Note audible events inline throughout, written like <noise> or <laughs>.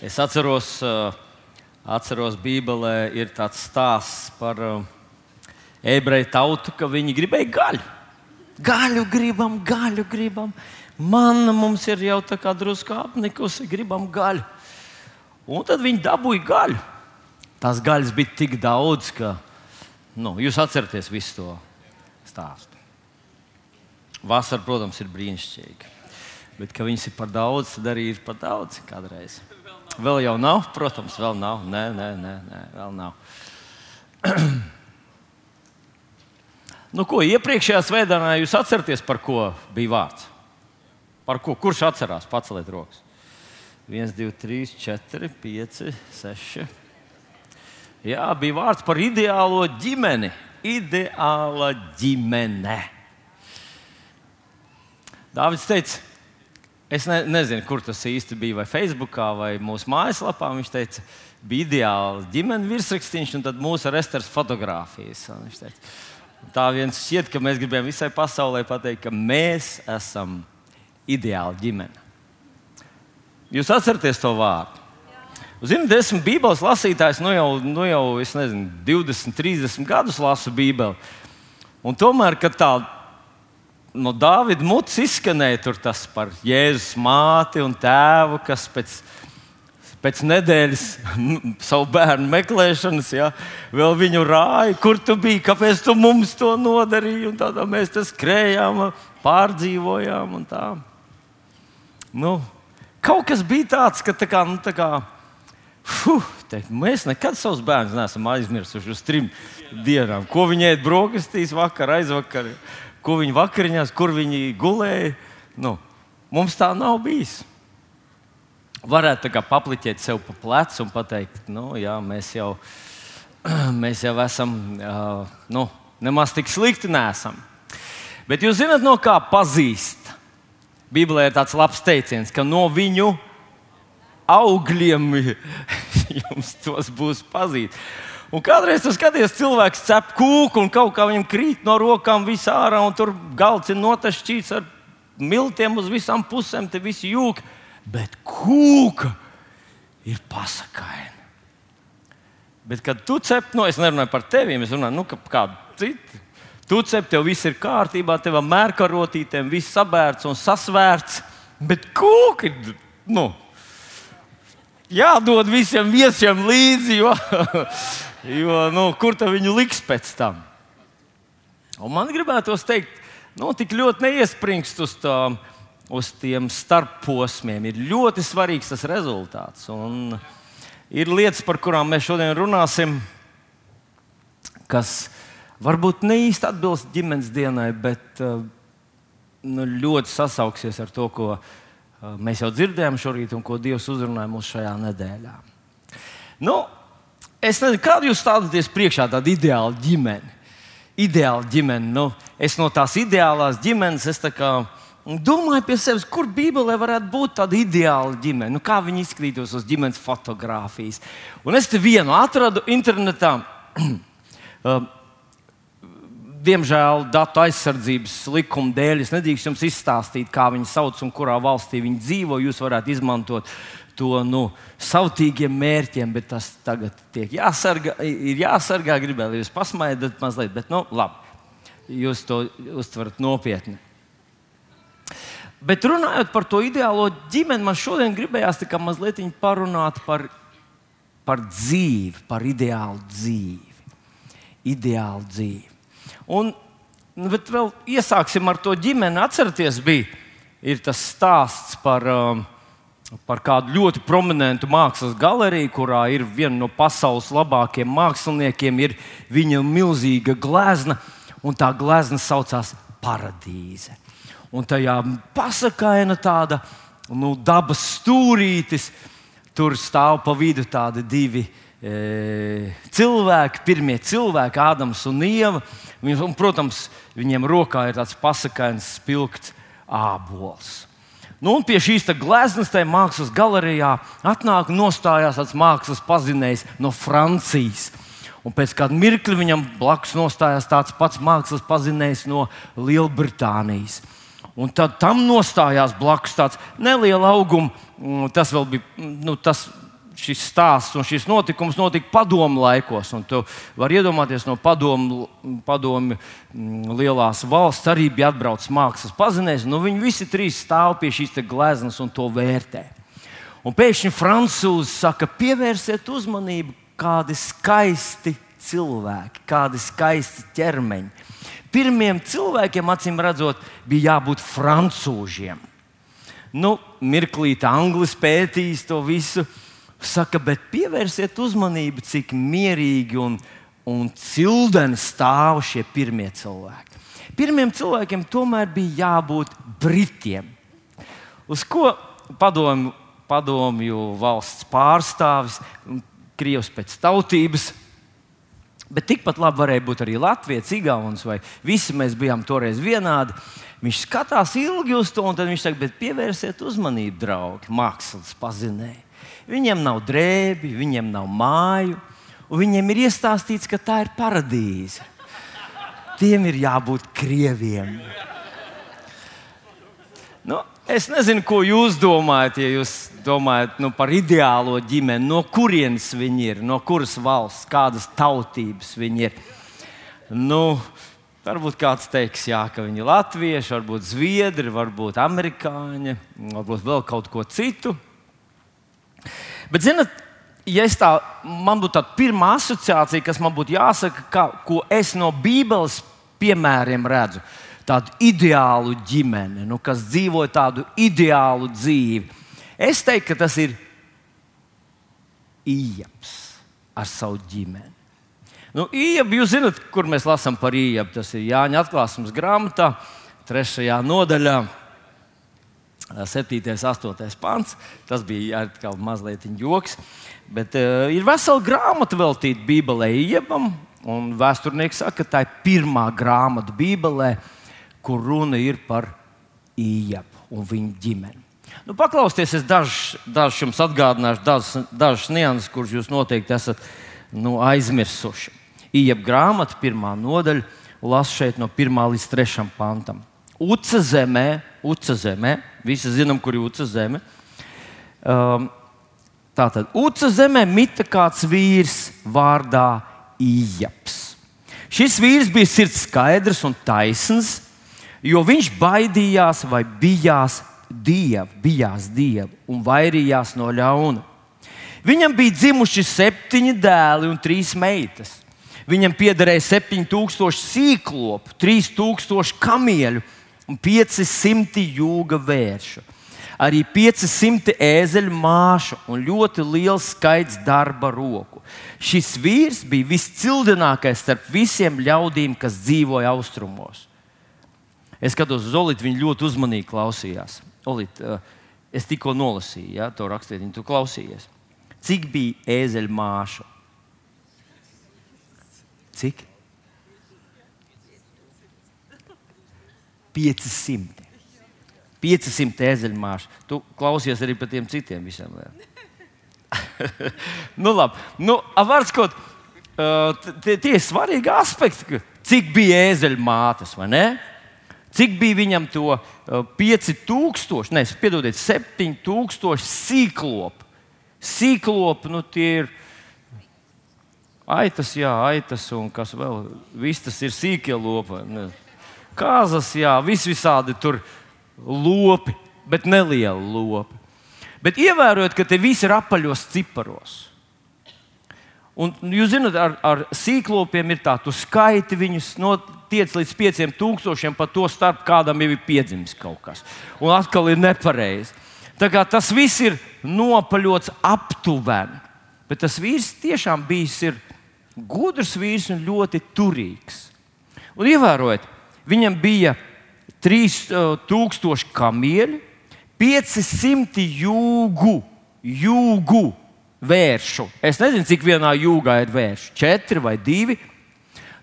Es atceros, uh, atceros Bībelē ir tāds stāsts par uh, ebreju tautu, ka viņi gribēja gaļu. Gaļu gribam, gaļu gribam. Mana mums ir jau tā kā drusku apnikusi, gribam gaļu. Un tad viņi dabūja gaļu. Tās gaļas bija tik daudz, ka nu, jūs atceraties visu to stāstu. Vasara, protams, ir brīnišķīga. Bet, ka viņas ir par daudz, tad arī ir par daudz kādreiz. Vēl jau nav, protams, vēl nav. Nē, nē, nē, nē vēl nav. <clears throat> nu, ko iepriekšējā svētdienā jūs atceraties, par ko bija vārds? Par ko? Kurš atcerās? Paceliet rokas. 1, 2, 3, 4, 5, 6. Jā, bija vārds par ideālo ģimeni. Ideāla ģimene. Dāvids teica, Es ne, nezinu, kur tas īsti bija, vai Facebook, vai mūsu mājaslapā. Viņš teica, bija ideāls ģimenes virsrakstīns, un mūsu restauras fotografijas. Tā viens šķiet, ka mēs gribējām visai pasaulē pateikt, ka mēs esam ideāli ģimene. Jūs atceraties to vārdu? Ziniet, esmu Bībeles lasītājs, nu jau, nu jau nezinu, 20, 30 gadus lasu Bībeli. Un tomēr, kad tā no Dāvida mutes izskanēja tas par Jēzus māti un tēvu, kas pēc, pēc nedēļas <laughs> savu bērnu meklēšanas, ja, vēl viņu rāja, kur tu biji, kāpēc tu mums to nodarīji. Tādā mēs tas skrējām, pārdzīvojām un tā. Nu, kaut kas bija tāds, ka tā kā, nu, tā kā, fuh, te, mēs nekad savus bērnus neesam aizmirsuši uz trim dienām. Ko viņi ēd brokastīs vakar, aizvakar ko viņi vakariņās, kur viņi gulēja. Nu, mums tā nav bijis. Varētu papliķēt sev pa plecu un pateikt, nu, jā, mēs jau, <clears throat> mēs jau esam, nu, nemaz tik slikti nesam. Bet jūs zināt, no kā pazīst? Bībelē ir tāds labs teiciens, ka no viņu augļiem <laughs> jums tos būs pazīt. Un kādreiz tu skaties, cilvēks cep kūku un kaut kā viņam krīt no rokām visā ārā, un tur galds ir notašķīts ar miltiem uz visām pusēm, te viss jūg. Bet kūka ir pasakaina. Bet, kad tu cep, nu, es nerunāju par tevi, es runāju nu, kādu citu. Tu cep, tev viss ir kārtībā, tev ir mērkarotītēm, viss sabērts un sasvērts. Bet kūka ir, nu, jādod visiem viesiem līdzi, jo <laughs> Jo, nu, kur tā viņu liks pēc tam? Un man gribētos teikt, nu, tik ļoti neiespringst uz, tā, uz tiem starposmiem. Ir ļoti svarīgs tas rezultāts. Un ir lietas, par kurām mēs šodien runāsim, kas varbūt ne īsti atbilst ģimenes dienai, bet uh, nu, ļoti sasauksies ar to, ko uh, mēs jau dzirdējām šorīt un ko Dievs uzrunāja mums šajā nedēļā. Nu, Es nezinu, kādu jūs stādaties priekšā, tāda ideāla ģimene. Ideāla ģimene. Nu, es no tās ideālās ģimenes kā, domāju pie sevis, kur Bībelē varētu būt tāda ideāla ģimene. Nu, kā viņi izskatītos uz ģimenes fotografijas. Un es te vienu atradu internetā. <clears throat> Uh, diemžēl datu aizsardzības likuma dēļ es nedrīkstu jums izstāstīt, kā viņi sauc un kurā valstī viņi dzīvo. Jūs varētu izmantot to nu, savtīgiem mērķiem, bet tas tagad jāsargā, ir jāsargā. Gribēju jūs pasmaidat mazliet, bet nu, labi, jūs to uztverat nopietni. Bet runājot par to ideālo ģimeni, man šodien gribējās mazliet parunāt par, par dzīvi, par ideālu dzīvi. Ideālu dzīvi. Un, nu, bet vēl iesāksim ar to ģimeni. Atcerieties, bija tas stāsts par uh, par kādu ļoti prominentu mākslas galeriju, kurā ir viena no pasaules labākajiem māksliniekiem, ir viņa milzīga glezna, un tā glezna saucās Paradīze. Un tajā pasakaina tāda nu, dabas stūrītis, tur stāv pa vidu tādi divi e, cilvēki, pirmie cilvēki, Ādams un Ieva. Un, protams, viņiem rokā ir tāds pasakains, spilgts ābols. Nu, un pie šīs gleznas, tajā mākslas galerijā, atnāk nostājās tāds mākslas pazinējs no Francijas. Un pēc kāda mirkļa viņam blakus nostājās tāds pats mākslas pazinējs no Lielbritānijas. Un tad tam nostājās blakus tāds neliels augums, mm, tas vēl bija, nu, tas šis stāsts un šis notikums notika padomu laikos. Tu vari iedomāties, no padomu, padomu mm, lielās valsts arī bija atbraucis mākslas pazinējs. Nu, viņi visi trīs stāv pie šīs gleznas un to vērtē. Un pēkšņi frančūzi saka, pievērsiet uzmanību, kādi skaisti cilvēki, kādi skaisti ķermeņi. Pirmiem cilvēkiem, acīm redzot, bija jābūt frančūžiem. Nu, mirklīt, anglis pētījis to visu. Saka, bet pievērsiet uzmanību, cik mierīgi un, un cildeni stāv šie pirmie cilvēki. Pirmiem cilvēkiem tomēr bija jābūt britiem. Uz ko padomju, padomju valsts pārstāvis, Krievs pēc tautības, Bet tikpat labi varēja būt arī Latvijas, Igaunijas, vai visi mēs bijām toreiz vienādi. Viņš skatās ilgi uz to, un viņš saka, pievērsiet uzmanību, draugi, mākslas pazinēji. Viņiem nav drēbi, viņiem nav māju, un viņiem ir iestāstīts, ka tā ir paradīze. Tiem ir jābūt krieviem. Nu, Es nezinu, ko jūs domājat, ja jūs domājat nu, par ideālo ģimeni, no kurienes viņi ir, no kuras valsts, kādas tautības viņi ir. Nu, varbūt kāds teiks, jā, ka viņi ir latvieši, varbūt zviedri, varbūt amerikāņi, varbūt vēl kaut ko citu. Bet, zinot, ja tā, man būtu tāda pirmā asociācija, kas man būtu jāsaka, kā, ko es no Bībeles piemēriem redzu, tādu ideālu ģimeni, nu, kas dzīvo tādu ideālu dzīvi. Es teiktu, ka tas ir īņķis ar savu ģimeni. Nu, Iebu, jūs zināt, kur mēs lasām par īņķu. Tas ir Jāņa atklāsmes grāmatā, 3. nodaļā, 7. un 8. pants. Tas bija arī mazliet joks. Bet uh, ir vesela grāmata veltīta Bībelē, Iebam. Un vēsturnieks saka, ka tā ir pirmā grāmata Bībelē, kur runa ir par īņķu un viņa ģimeni. Nu, paklausieties, es dažus daž jums atgādināšu, dažas, dažas nianses, kuras jūs noteikti esat nu, aizmirsuši. Ieja grāmata, pirmā nodaļa, lasu šeit no 1 līdz 3 pantam. Uca zemē, Uca zemē, visi zinām, kur ir Uca zeme. Um, Tātad, Uca zemē mita kāds vīrs vārdā Ījaps. Šis vīrs bija sirds skaidrs un taisns jo viņš baidījās vai bijās dievu, bijās dievu un vairījās no ļauna. Viņam bija dzimuši septiņi dēli un trīs meitas. Viņam piederēja 7000 sīklopu, 3000 kamieļu un 500 jūga vēršu. Arī 500 ēzeļu māšu un ļoti liels skaits darba roku. Šis vīrs bija viscildinākais starp visiem ļaudīm, kas dzīvoja austrumos. Es skatos uz Olitu, viņa ļoti uzmanīgi klausījās. Olit, eh, es tikko nolasīju ja, to rakstījumu, tu klausījies. Cik bija ēzeļa māša? Cik? 500. 500 ēzeļu māšu. Tu klausies arī par tiem citiem visiem. <laughs> nu, labi. Nu, Vārds, uh, tie ir svarīgi aspekti. Cik bija ēzeļu mātes, vai ne? Cik bija viņam to uh, 5000, ne, piedodiet, 7000 sīklopu. Sīklopu, nu tie ir aitas, jā, aitas un kas vēl, vistas ir sīkie lopi. Kāzas, jā, vis visādi tur lopi, bet nelieli lopi. Bet ievērojot, ka te viss ir apaļos ciparos. Un, jūs zināt, ar, ar sīklopiem ir tā, tu skaiti viņus no tiec līdz 5000, pa to starp kādam jau ir piedzimis kaut kas. Un atkal ir nepareizi. Tas viss ir nopaļots aptuveni. Bet tas vīrs tiešām bijis gudrs vīrs un ļoti turīgs. Un ievērojiet, viņam bija 3000 kamieļu, 500 jūgu, jūgu vēršu. Es nezinu, cik vienā jūgā ir vērši, 4 vai 2.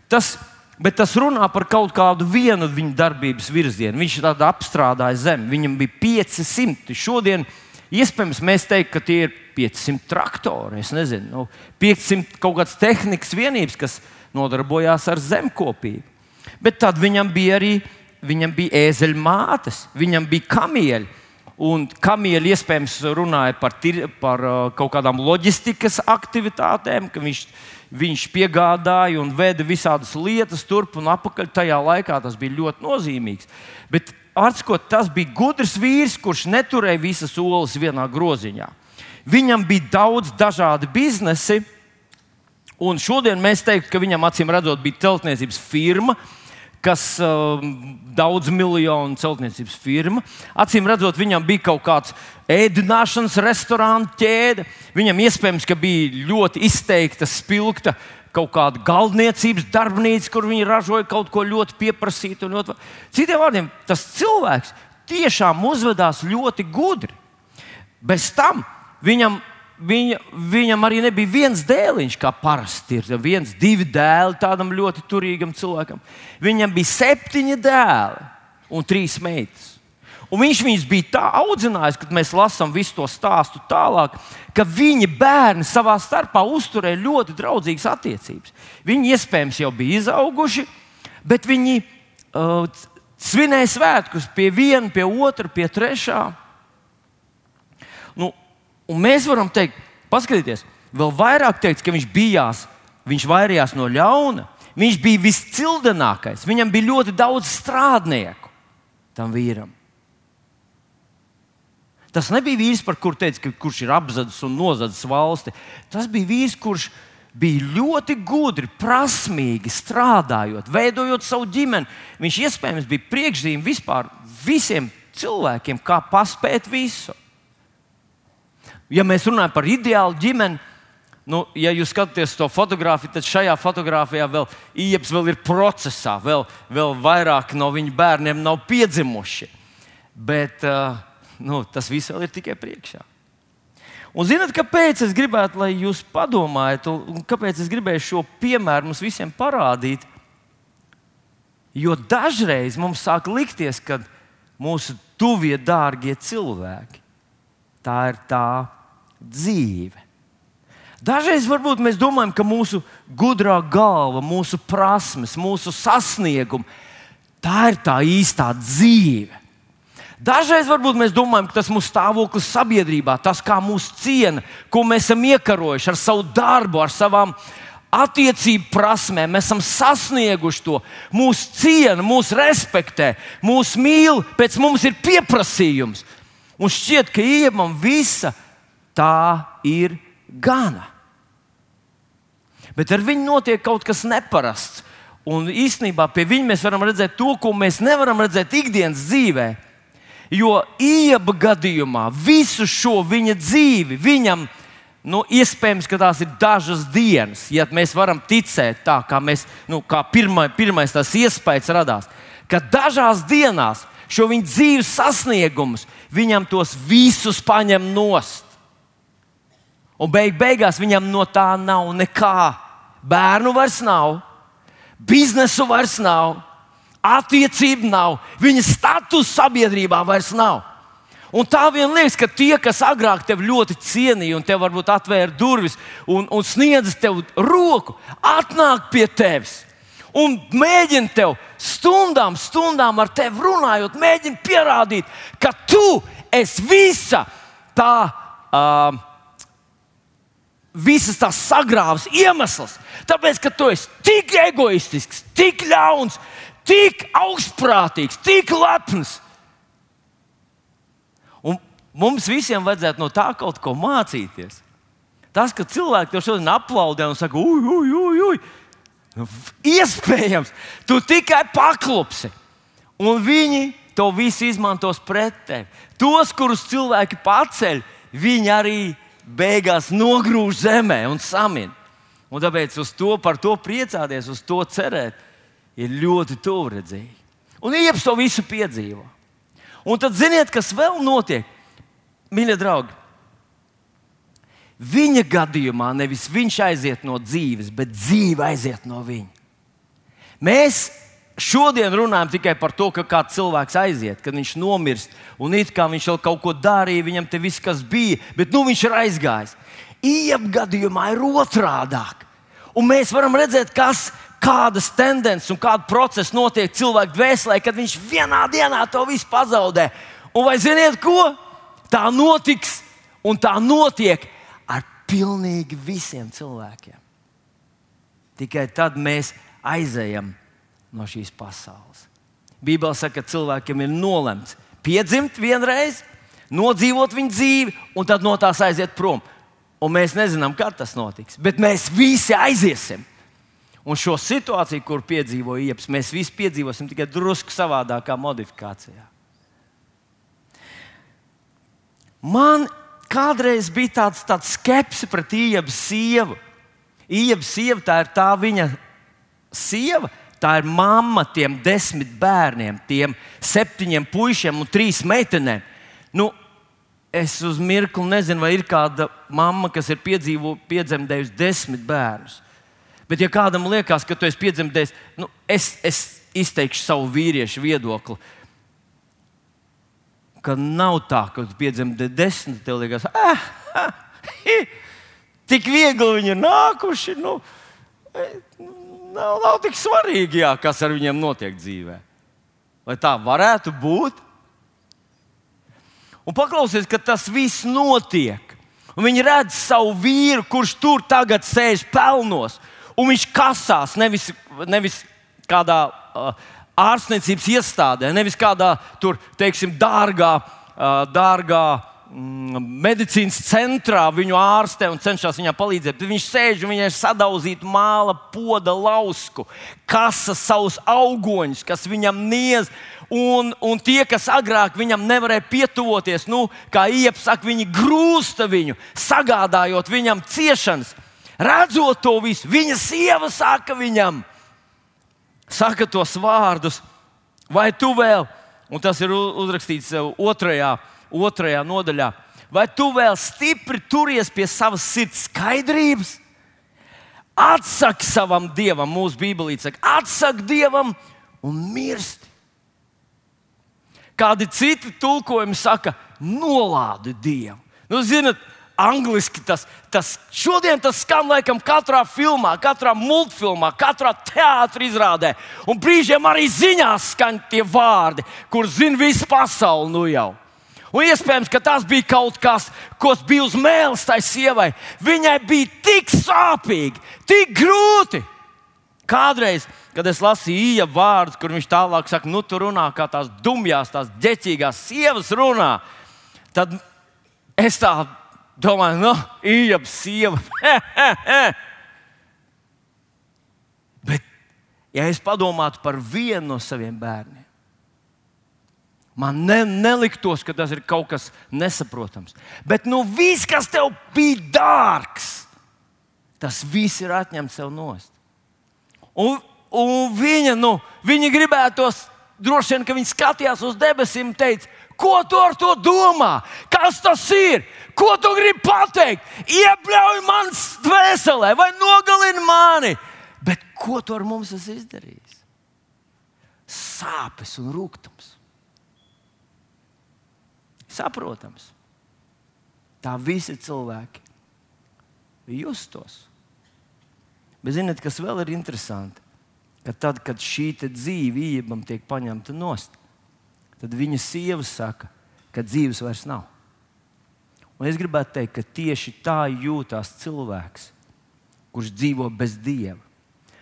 Tas Bet tas runā par kaut kādu vienu viņa darbības virzienu. Viņš tādā apstrādāja zemi. Viņam bija 500. Šodien iespējams mēs teiktu, ka tie ir 500 traktori. Nezinu, nu, 500 kaut kādas tehnikas vienības, kas nodarbojās ar zemkopību. Bet tad viņam bija arī viņam bija ēzeļu mātes, viņam bija kamieļi. Un Kamieļa iespējams runāja par, tir, par uh, kaut kādām loģistikas aktivitātēm, ka viņš, viņš piegādāja un veda visādas lietas turp un atpakaļ. Tajā laikā tas bija ļoti nozīmīgs. Bet Arskot, tas bija gudrs vīrs, kurš neturēja visas olas vienā groziņā. Viņam bija daudz dažādu biznesu, un šodien mēs teiktu, ka viņam acīm redzot, bija celtniecības firma, kas uh, daudz miljonu celtniecības firma. Acīm redzot, viņam bija kaut kāds ēdināšanas restorāna ķēde. Viņam iespējams, ka bija ļoti izteikta, spilgta kaut kāda galdniecības darbnīca, kur viņi ražoja kaut ko ļoti pieprasītu. Ļoti... Citiem vārdiem, tas cilvēks tiešām uzvedās ļoti gudri. Bez tam viņam viņa, viņam arī nebija viens dēliņš, kā parasti ir. viens, divi dēli tādam ļoti turīgam cilvēkam. Viņam bija septiņi dēli un trīs meitas. Un viņš viņus bija tā audzinājis, kad mēs lasām visu to stāstu tālāk, ka viņi bērni savā starpā uzturēja ļoti draudzīgas attiecības. Viņi iespējams jau bija izauguši, bet viņi uh, svinēja svētkus pie viena, pie otra, pie trešā. Nu, Un mēs varam teikt, paskatieties, vēl vairāk teikt, ka viņš bijās, viņš vairījās no ļauna. Viņš bija viscildenākais. Viņam bija ļoti daudz strādnieku tam vīram. Tas nebija vīrs, par kuru teica, ka, kurš ir apzadis un nozadzis valsti. Tas bija vīrs, kurš bija ļoti gudri, prasmīgi strādājot, veidojot savu ģimeni. Viņš iespējams bija priekšzīme vispār visiem cilvēkiem, kā paspēt visu ja mēs runājam par ideālu ģimeni, nu, ja jūs skatāties to fotografiju, tad šajā fotografijā vēl iepas vēl ir procesā, vēl, vēl vairāk no viņa bērniem nav piedzimuši. Bet uh, nu, tas viss vēl ir tikai priekšā. Un zināt, kāpēc es gribētu, lai jūs padomājat, un kāpēc es gribēju šo piemēru mums visiem parādīt? Jo dažreiz mums sāk likties, ka mūsu tuvie, dārgie cilvēki, tā ir tā dzīve. Dažreiz varbūt mēs domājam, ka mūsu gudrā galva, mūsu prasmes, mūsu sasniegumi, tā ir tā īstā dzīve. Dažreiz varbūt mēs domājam, ka tas mūsu stāvoklis sabiedrībā, tas, kā mūsu ciena, ko mēs esam iekarojuši ar savu darbu, ar savām attiecību prasmēm, mēs esam sasnieguši to. Mūsu ciena, mūsu respektē, mūsu mīl, pēc mums ir pieprasījums. Un šķiet, ka iemam visa tā ir gana. Bet ar viņu notiek kaut kas neparasts. Un īstenībā pie viņa mēs varam redzēt to, ko mēs nevaram redzēt ikdienas dzīvē. Jo ieba gadījumā visu šo viņa dzīvi viņam, nu, iespējams, ka tās ir dažas dienas, ja mēs varam ticēt tā, kā, mēs, nu, kā pirma, pirmais tas iespējas radās. Ka dažās dienās šo viņa dzīves sasniegumus viņam tos visus paņem nost. Un beig beigās viņam no tā nav nekā. Bērnu vairs nav, biznesu vairs nav, attiecību nav, viņa status sabiedrībā vairs nav. Un tā vien liekas, ka tie, kas agrāk tevi ļoti cienīja un te varbūt atvēra durvis un, un sniedz tev roku, atnāk pie tevis un mēģina tev stundām, stundām ar tevi runājot, mēģina pierādīt, ka tu esi visa tā. Uh, visas tās sagrāvas iemesls. Tāpēc, ka tu esi tik egoistisks, tik ļauns, tik augstprātīgs, tik lepns. Un mums visiem vajadzētu no tā kaut ko mācīties. Tas, ka cilvēki to šodien aplaudē un saka, ui, ui, ui, ui. Nu, iespējams, tu tikai paklupsi. Un viņi to visu izmantos pret tevi. Tos, kurus cilvēki paceļ, viņi arī beigās nogrūž zemē un samin. Un tāpēc uz to, to priecāties, uz to cerēt, ir ļoti tuvredzīgi. Un iepas to visu piedzīvo. Un tad ziniet, kas vēl notiek? Mīļie draugi, viņa gadījumā nevis viņš aiziet no dzīves, bet dzīve aiziet no viņa. Mēs Šodien runājam tikai par to, ka kāds cilvēks aiziet, kad viņš nomirst, un it kā viņš vēl kaut ko darīja, viņam te viss, kas bija, bet nu viņš ir aizgājis. Iep gadījumā ir otrādāk. Un mēs varam redzēt, kas, kādas tendences un kāda procesa notiek cilvēka dvēselē, kad viņš vienā dienā to visu pazaudē. Un vai ziniet, ko? Tā notiks un tā notiek ar pilnīgi visiem cilvēkiem. Tikai tad mēs aizejam no šīs pasaules. Bībelē saka, ka cilvēkiem ir nolemts piedzimt vienreiz, nodzīvot viņa dzīvi, un tad no tās aiziet prom. Un mēs nezinām, kad tas notiks, bet mēs visi aiziesim. Un šo situāciju, kur piedzīvoja Iepas, mēs visi piedzīvosim tikai drusku savādākā modifikācijā. Man kādreiz bija tāds, tāds skepse pret Iepas sievu. Iepas sieva tā ir tā viņa sieva, tā ir mamma tiem desmit bērniem, tiem septiņiem puišiem un trīs meitenēm. Nu, es uz mirkli nezinu, vai ir kāda mamma, kas ir piedzemdējusi desmit bērnus. Bet, ja kādam liekas, ka tu esi piedzemdējis, nu, es, es izteikšu savu vīriešu viedokli ka nav tā, ka tu piedzemdi desmit, tev liekas, ah, ah, hi, tik viegli viņi ir nākuši. Nu, eh, nav, nav tik svarīgi, jā, kas ar viņiem notiek dzīvē. Vai tā varētu būt? Un paklausies, ka tas viss notiek. Un viņi redz savu vīru, kurš tur tagad sēž pelnos, un viņš kasās nevis, nevis kādā uh, ārstniecības iestādē, nevis kādā tur, teiksim, dārgā, dārgā mm, medicīnas centrā viņu ārstē un cenšas viņai palīdzēt. Tad viņš sēž un viņai sadauzīta māla, poda lausku, kasa savus augoņus, kas viņam niedz. Un, un tie, kas agrāk viņam nevarēja pietuvoties, nu, kā iepsaka, viņi grūsta viņu, sagādājot viņam ciešanas. Redzot to visu, viņa sieva saka viņam, saka tos vārdus, vai tu vēl, un tas ir uzrakstīts otrajā, otrajā nodaļā, vai tu vēl stipri turies pie savas sirds skaidrības? Atsaki savam dievam, mūsu Bībelī saka, atsaki dievam un mirsti. Kādi citi tulkojumi saka, nolādi dievu. Nu, zinat, Angliski tas, tas šodien tas skan laikam katrā filmā, katrā multfilmā, katrā teātrī izrādē. Un brīžiem arī ziņās skan tie vārdi, kur zina visa pasaule nu jau. Un iespējams, ka tas bija kaut kas, kas bija uz mēles tai sievai. Viņai bija tik sāpīgi, tik grūti. Kādreiz, kad es lasīju īja vārdus, kur viņš tālāk saka, nu, tur runā kā tās dumjās, tās ģeķīgās sievas runā, tad es tā domāju, nu, īņķa sieva. <laughs> Bet, ja es padomātu par vienu no saviem bērniem, man ne, neliktos, ka tas ir kaut kas nesaprotams. Bet nu, viss, kas tev bija dārgs, tas viss ir atņemts sev nost. Un, un viņa, nu, viņa gribētos, droši vien, ka viņa skatījās uz debesīm un teica, ko tu ar to domā? Kas tas ir? Ko tu gribi pateikt? Iebļauj man dvēselē vai nogalini mani. Bet ko tu ar mums esi izdarījis? Sāpes un rūkums. Saprotams. Tā visi cilvēki justos. Bet ziniet, kas vēl ir interesanti? Ka tad, kad šī dzīve īņķim tiek paņemta nost, tad viņa sieva saka, ka dzīves vairs nav. Un es gribētu teikt, ka tieši tā jūtas cilvēks, kurš dzīvo bez dieva.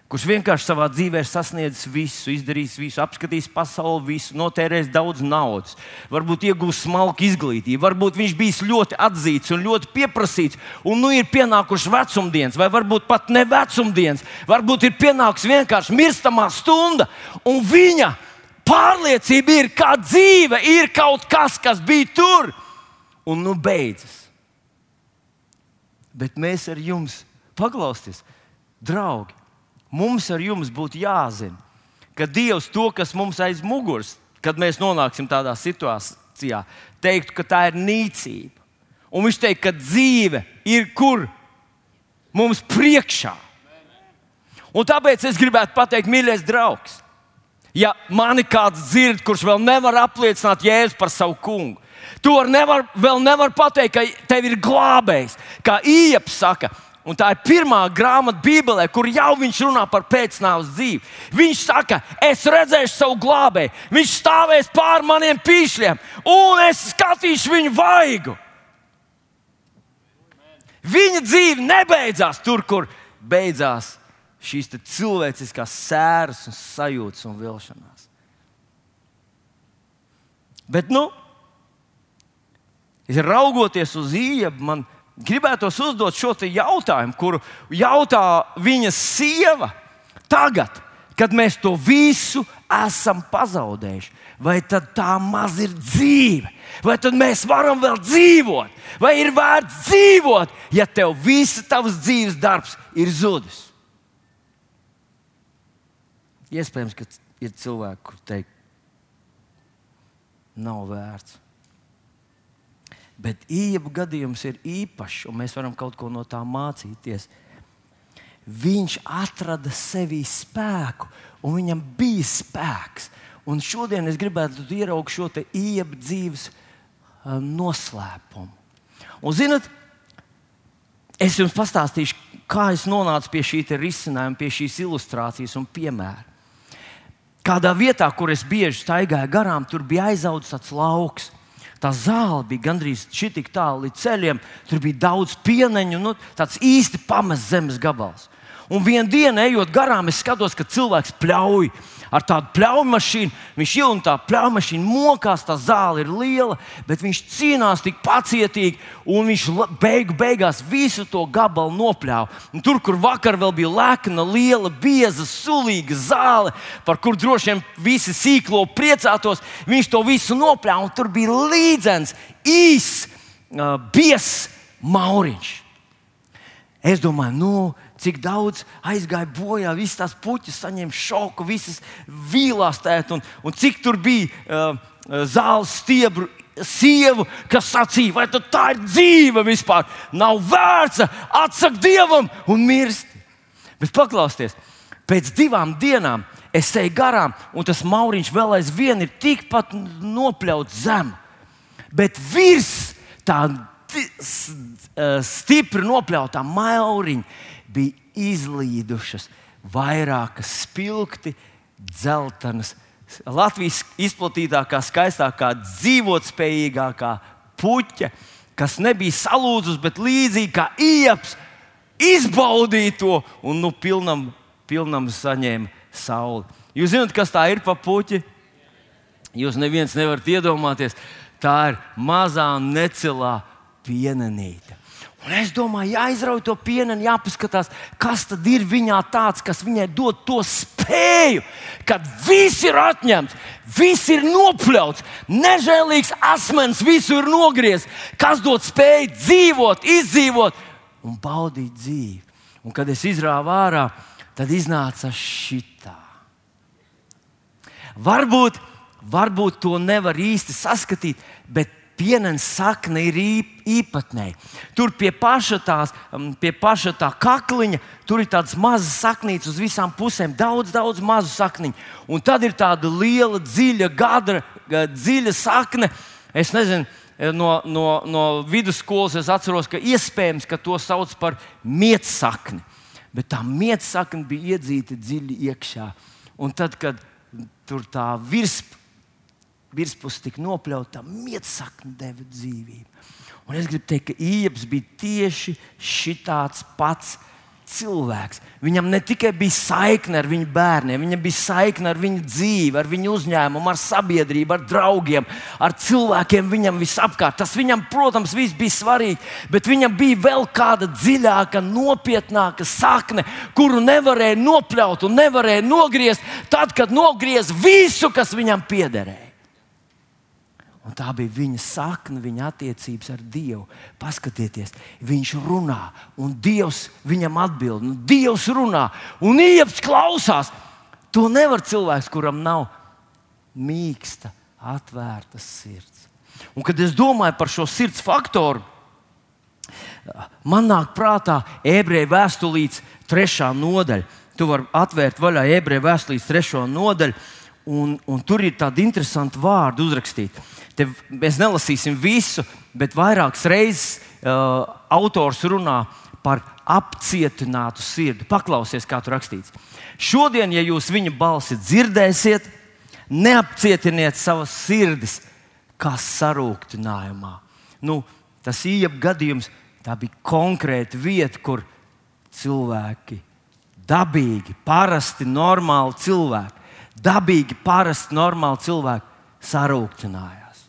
Kurš vienkārši savā dzīvē sasniedzis visu, izdarījis visu, apskatījis pasauli, visu, notērējis daudz naudas, varbūt iegūmis smalku izglītību, varbūt viņš bijis ļoti atzīts un ļoti pieprasīts, un nu ir pienākušas vecumdienas, vai varbūt pat ne vecumdienas, varbūt ir pienākusi vienkārši mirstamā stunda, un viņa pārliecība ir, ka dzīve ir kaut kas, kas bija tur. Un nu beidzas. Bet mēs ar jums, paklausieties, draugi, mums ar jums būtu jāzina, ka Dievs to, kas mums aiz muguras, kad mēs nonāksim tādā situācijā, teiktu, ka tā ir nīcība. Un viņš teikt, ka dzīve ir kur mums priekšā. Un tāpēc es gribētu pateikt, mīļais draugs, ja mani kāds dzird, kurš vēl nevar apliecināt Jēzu par savu kungu, To nevar, vēl nevar pateikt, ka tev ir glābējs. Kā Ieps saka, Un tā ir pirmā grāmata Bībelē, kur jau viņš runā par pēcnāvus dzīvi. Viņš saka, es redzēšu savu glābēju, viņš stāvēs pār maniem pīšļiem, un es skatīšu viņu vaigu. Viņa dzīve nebeidzās tur, kur beidzās šīs cilvēciskās sēras, un sajūtas un vilšanās. Bet, nu, raugoties uz īebu, man gribētos uzdot šo jautājumu, kuru jautā viņa sieva tagad, kad mēs to visu esam pazaudējuši. Vai tad tā maz ir dzīve, vai tad mēs varam vēl dzīvot, vai ir vērts dzīvot, ja tev visa tavs dzīves darbs ir zudis? Iespējams, ka ir cilvēki, kur teikt, nav vērts. Bet īņķa gadījums ir īpašs, un mēs varam kaut ko no tā mācīties. Viņš atrada sevī spēku, un viņam bija spēks. Un šodien es gribētu ieraugt šo īņķa dzīves noslēpumu. Un, zinot, es jums pastāstīšu, kā es nonācu pie šī risinājuma, pie šīs ilustrācijas un piemēra. Kādā vietā, kur es bieži staigāju garām, tur bija aizaudzis tāds lauks. Tā zāle bija gandrīz tik tālu līdz ceļiem. Tur bija daudz pieneņu, nu, tāds īsti pamests zemes gabals. Un vienā dienā, ejot garām, es skatos, ka cilvēks pļauj ar tādu pļauju mašīnu. Viņš jau tā pļauju mašīna mokās, tā zāle ir liela, bet viņš cīnās tik pacietīgi, un viņš beigu beigās visu to gabalu nopļāva. Un tur, kur vakar vēl bija lēkna, liela, bieza, sulīga zāle, par kur droši vien visi sīklo priecātos, viņš to visu nopļāva, un tur bija līdzens, īs, uh, biezs mauriņš. Es domāju, nu, cik daudz aizgāja bojā, visas tās puķis saņēma šoku, visas vīlās tēt, un, un cik tur bija uh, zāles stiebru. Sievu, kas sacīja, vai tā ir dzīve vispār, nav vērts atsakt dievam un mirst. Bet paklausieties, pēc divām dienām es eju garām, un tas mauriņš vēl aizvien ir tikpat nopļauts zem. Bet virs tā stipri nopļautā mauriņa bija izlīdušas vairākas spilgti, dzeltenas, Latvijas izplatītākā, skaistākā, dzīvotspējīgākā puķa, kas nebija salūzus, bet līdzīgi kā ieps, izbaudīja to un nu, pilnam, pilnam saņēma sauli. Jūs zināt, kas tā ir pa puķi? Jūs neviens nevarat iedomāties. Tā ir mazā necilā pienenīte. Un es domāju, jāizrauj to pienu, jāpaskatās, kas tad ir viņā tāds, kas viņai dod to spēju, kad viss ir atņemts, viss ir nopļauts, nežēlīgs asmens visu ir nogriezts, kas dod spēju dzīvot, izdzīvot un baudīt dzīvi. Un kad es izrāvu ārā, tad iznāca šitā. Varbūt, varbūt to nevar īsti saskatīt, bet Pienenes sakne ir īpatnēji. Tur pie paša, tās, um, pie paša tā kakliņa tur ir tādas mazas saknītes uz visām pusēm, daudz, daudz mazu sakniņu. Un tad ir tāda liela, dziļa, gadra, dziļa sakne. Es nezinu, eh, no, no, no vidusskolas es atceros, ka iespējams, ka to sauc par mietsakni. Bet tā mietsakne bija iedzīta dziļi iekšā. Un tad, kad tur tā virsma virspusē tika nopļauta, mietsakne deva dzīvību. Un es gribu teikt, ka Ieps bija tieši šāds pats cilvēks. Viņam ne tikai bija saikne ar viņu bērniem, viņam bija saikne ar viņu dzīvi, ar viņu uzņēmumu, ar sabiedrību, ar draugiem, ar cilvēkiem viņam visapkārt. Tas viņam, protams, viss bija svarīgi, bet viņam bija vēl kāda dziļāka, nopietnāka sakne, kuru nevarēja nopļaut un nevarēja nogriezt tad, kad nogriez visu, kas viņam piederēja. Un tā bija viņa sakna, viņa attiecības ar Dievu. Paskatieties, viņš runā, un Dievs viņam atbild. Nu, Dievs runā, un iepas klausās. To nevar cilvēks, kuram nav mīksta, atvērta sirds. Un, kad es domāju par šo sirds faktoru, man nāk prātā ebreju vēstulītes trešā nodaļa. Tu vari atvērt vaļā ebreju vēstulītes trešo nodaļu, un, un tur ir tādi interesanti vārdi uzrakstīti. Te mēs nelasīsim visu, bet vairākas reizes uh, autors runā par apcietinātu sirdi. Paklausies, kā tur rakstīts. Šodien, ja jūs viņa balsi dzirdēsiet, neapcietiniet savas sirdis, kā sarūktinājumā. Nu, tas īņķa gadījums, tā bija konkrēta vieta, kur cilvēki, dabīgi, parasti, normāli cilvēki, dabīgi, parasti, normāli cilvēki sarūktinājās.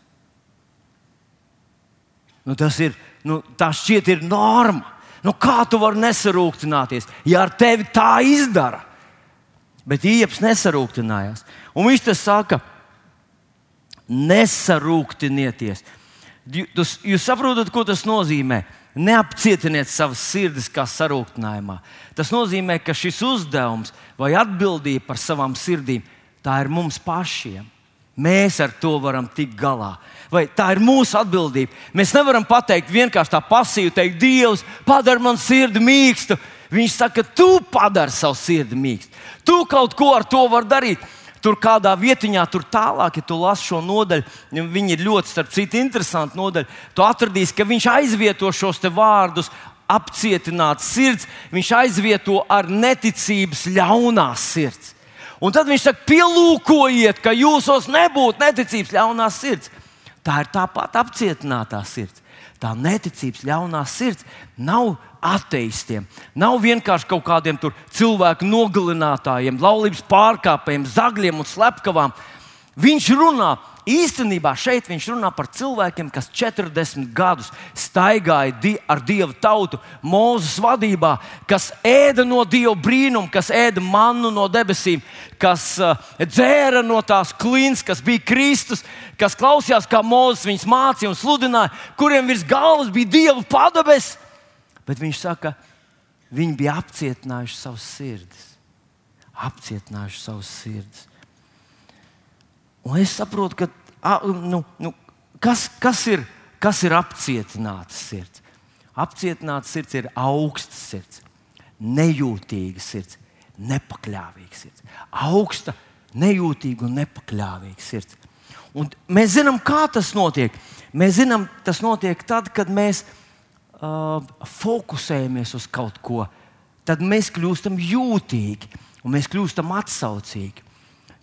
Nu, tas ir, nu, tā šķiet, ir norma. Nu, kā tu vari nesarūktināties, ja ar tevi tā izdara? Bet īeps nesarūktinājās. Un viņš te saka, nesarūktinieties. Jūs, jūs saprotat, ko tas nozīmē? Neapcietiniet savas sirdis kā sarūktinājumā. Tas nozīmē, ka šis uzdevums vai atbildība par savām sirdīm, tā ir mums pašiem. Mēs ar to varam tikt galā. Vai tā ir mūsu atbildība? Mēs nevaram pateikt vienkārši tā pasīvi, teikt, Dievs, padara man sirdi mīkstu. Viņš saka, tu padari savu sirdi mīkstu. Tu kaut ko ar to vari darīt. Tur kādā vietiņā, tur tālāk, ja tu lasi šo nodaļu, viņi ir ļoti, starp citu, interesanti nodaļa. Tu atradīsi, ka viņš aizvieto šos vārdus, apcietināts sirds, viņš aizvieto ar neticības ļaunās sirds. Un tad viņš saka, pielūkojiet, ka jūsos nebūtu neticības ļaunās sirds. Tā ir tāpat apcietinātā sirds. Tā neticības ļaunā sirds nav ateistiem, nav vienkārši kaut kādiem cilvēku nogalinātājiem, laulības pārkāpējiem, zagļiem un slepkavām. Viņš runā Īstenībā šeit viņš runā par cilvēkiem, kas 40 gadus staigāja di ar dievu tautu, Mūzes vadībā, kas ēda no dieva brīnuma, kas ēda mannu no debesīm, kas uh, dzēra no tās klīns, kas bija Kristus, kas klausījās, kā Mūzes viņus mācīja un sludināja, kuriem virs galvas bija dieva padabes. Bet viņš saka, viņi bija apcietinājuši savus sirdis. Apcietinājuši savus sirdis. Un es saprotu, ka, a, nu, nu, kas, kas, ir, kas ir apcietināts sirds. Apcietināts sirds ir augsts sirds, nejūtīga sirds, nepakļāvīga sirds. Augsta, nejūtīga un nepakļāvīga sirds. Un mēs zinām, kā tas notiek. Mēs zinām, tas notiek tad, kad mēs uh, fokusējamies uz kaut ko. Tad mēs kļūstam jūtīgi un mēs kļūstam atsaucīgi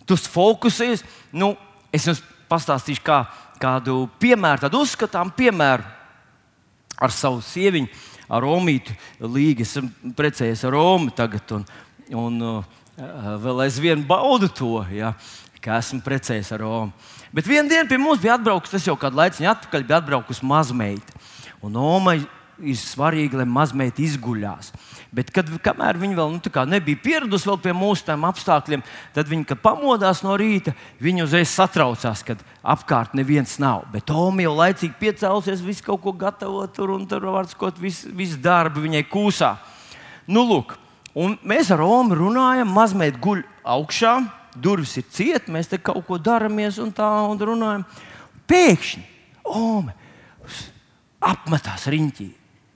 tu fokusējies. Nu, es jums pastāstīšu kā, kādu piemēru, tādu uzskatām piemēru ar savu sieviņu, ar Romītu Līgu. Es esmu precējies ar Romu tagad, un, un uh, vēl aizvien baudu to, ja, ka esmu precējies ar Romu. Bet vienā dienā pie mums bija atbraukusi, tas jau kādu laiku atpakaļ bija atbraukusi mazmeita. Un Oma ir svarīgi, lai mazmeita izguļās. Bet, kad, kamēr viņi vēl nu, nebija pieradusi pie mūsu apstākļiem, tad viņi, kad pamodās no rīta, viņi uzreiz satraucās, kad apkārt neviens nav. Bet Tomi jau laicīgi piecēlusies, visu kaut ko gatavot, tur un tur var skot, visu vis darbu viņai kūsā. Nu, lūk, mēs ar Omu runājam, mazmeita guļ augšā, durvis ir cietas, mēs te kaut ko daramies un tā un runājam. Pēkšņi Ome apmetās riņķī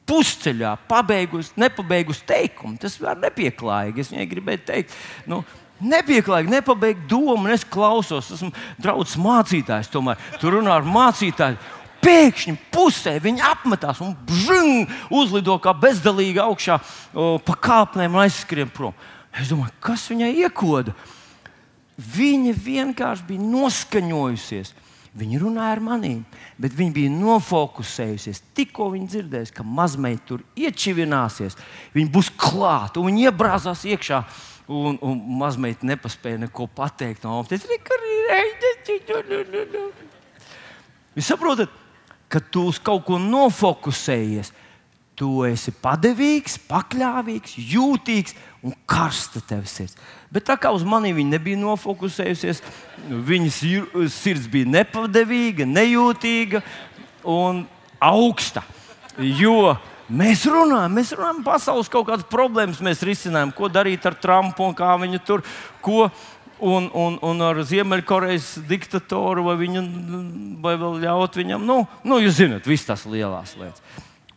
pusceļā, pabeigusi, nepabeigusi teikumu. Tas var nepieklājīgi. Es viņai gribēju teikt, nu, nepieklājīgi, nepabeigt domu, un es klausos. Esmu draugs mācītājs, tomēr tur runā ar mācītāju. Pēkšņi pusē viņa apmetās un bžung, uzlido kā bezdalīga augšā o, pa kāpnēm un aizskrien prom. Es domāju, kas viņai iekoda? Viņa vienkārši bija noskaņojusies. Viņa runāja ar maniem, bet viņa bija nofokusējusies. Tikko viņa dzirdēs, ka mazmeita tur iečivināsies, viņa būs klāta un viņa iebrāzās iekšā. Un, un mazmeita nepaspēja neko pateikt. No, tas ir Jūs saprotat, ka tu uz kaut ko nofokusējies. Tu esi padevīgs, pakļāvīgs, jūtīgs un karsta tev sirds. Bet tā kā uz mani viņa nebija nofokusējusies, viņas sirds bija nepadevīga, nejūtīga un augsta. Jo mēs runājam, mēs runājam pasaules kaut kādas problēmas, mēs risinām, ko darīt ar Trumpu un kā viņu tur, ko. Un, un, un ar Ziemeļkorejas diktatoru, vai, viņu, vai vēl ļaut viņam, nu, nu jūs zināt, visas tās lielās lietas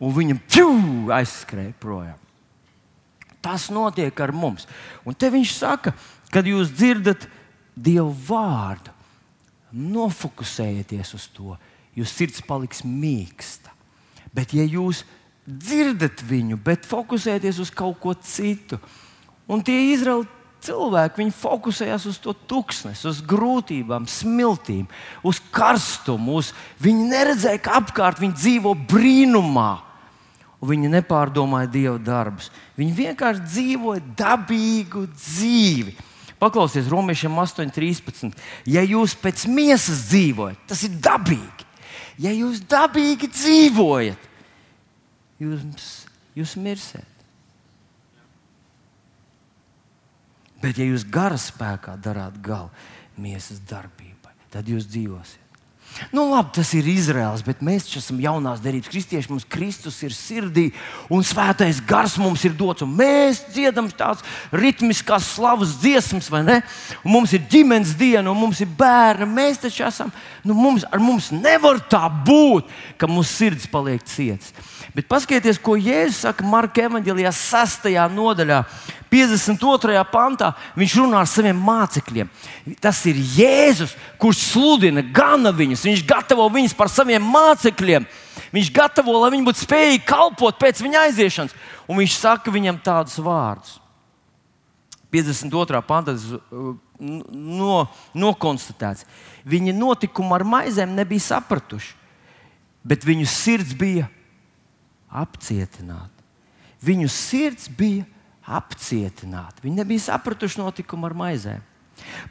un viņam pju, aizskrēja projām. Tas notiek ar mums. Un te viņš saka, kad jūs dzirdat Dievu vārdu, nofokusējieties uz to, jūsu sirds paliks mīksta. Bet, ja jūs dzirdat viņu, bet fokusēties uz kaut ko citu, un tie Izraēla cilvēki, viņi fokusējās uz to tuksnesi, uz grūtībām, smiltīm, uz karstumu. Uz... Viņi neredzēja, ka apkārt viņi dzīvo brīnumā. Viņi nepārdomāja Dieva darbus. Viņi vienkārši dzīvoja dabīgu dzīvi. Paklausieties, Romiešiem 8,13. Ja jūs pēc miesas dzīvojat, tas ir dabīgi. Ja jūs dabīgi dzīvojat, jūs, jūs mirsiet. Bet, ja jūs gara spēkā darāt galu miesas darbībai, tad jūs dzīvosiet. Nu, labi, tas ir Izraels, bet mēs esam jaunās derības kristieši. Mums Kristus ir sirdī, un svētais gars mums ir dots. Mēs dziedam tādas ritmiskas slavas dziesmas, vai ne? Un mums ir ģimenes diena, un mums ir bērni. Mēs taču esam, nu, mums, ar mums nevar tā būt, ka mūsu sirds paliek cietas. Bet paskatieties, ko Jēzus saka Marka evanģēlijā, 6. nodaļā, 52. pantā. Viņš runā ar saviem mācekļiem. Tas ir Jēzus, kurš sludina, gana viņus. Viņš gatavo viņus par saviem mācekļiem. Viņš gatavo, lai viņi būtu spējīgi kalpot pēc viņa aiziešanas. Un viņš saka viņam tādus vārdus. 52. pantā uh, no, nokonstatēts. Viņi notikumu ar maizēm nebija sapratuši, bet viņu sirds bija apcietināti. Viņu sirds bija apcietināta. Viņi nebija sapratuši notikumu ar maizēm.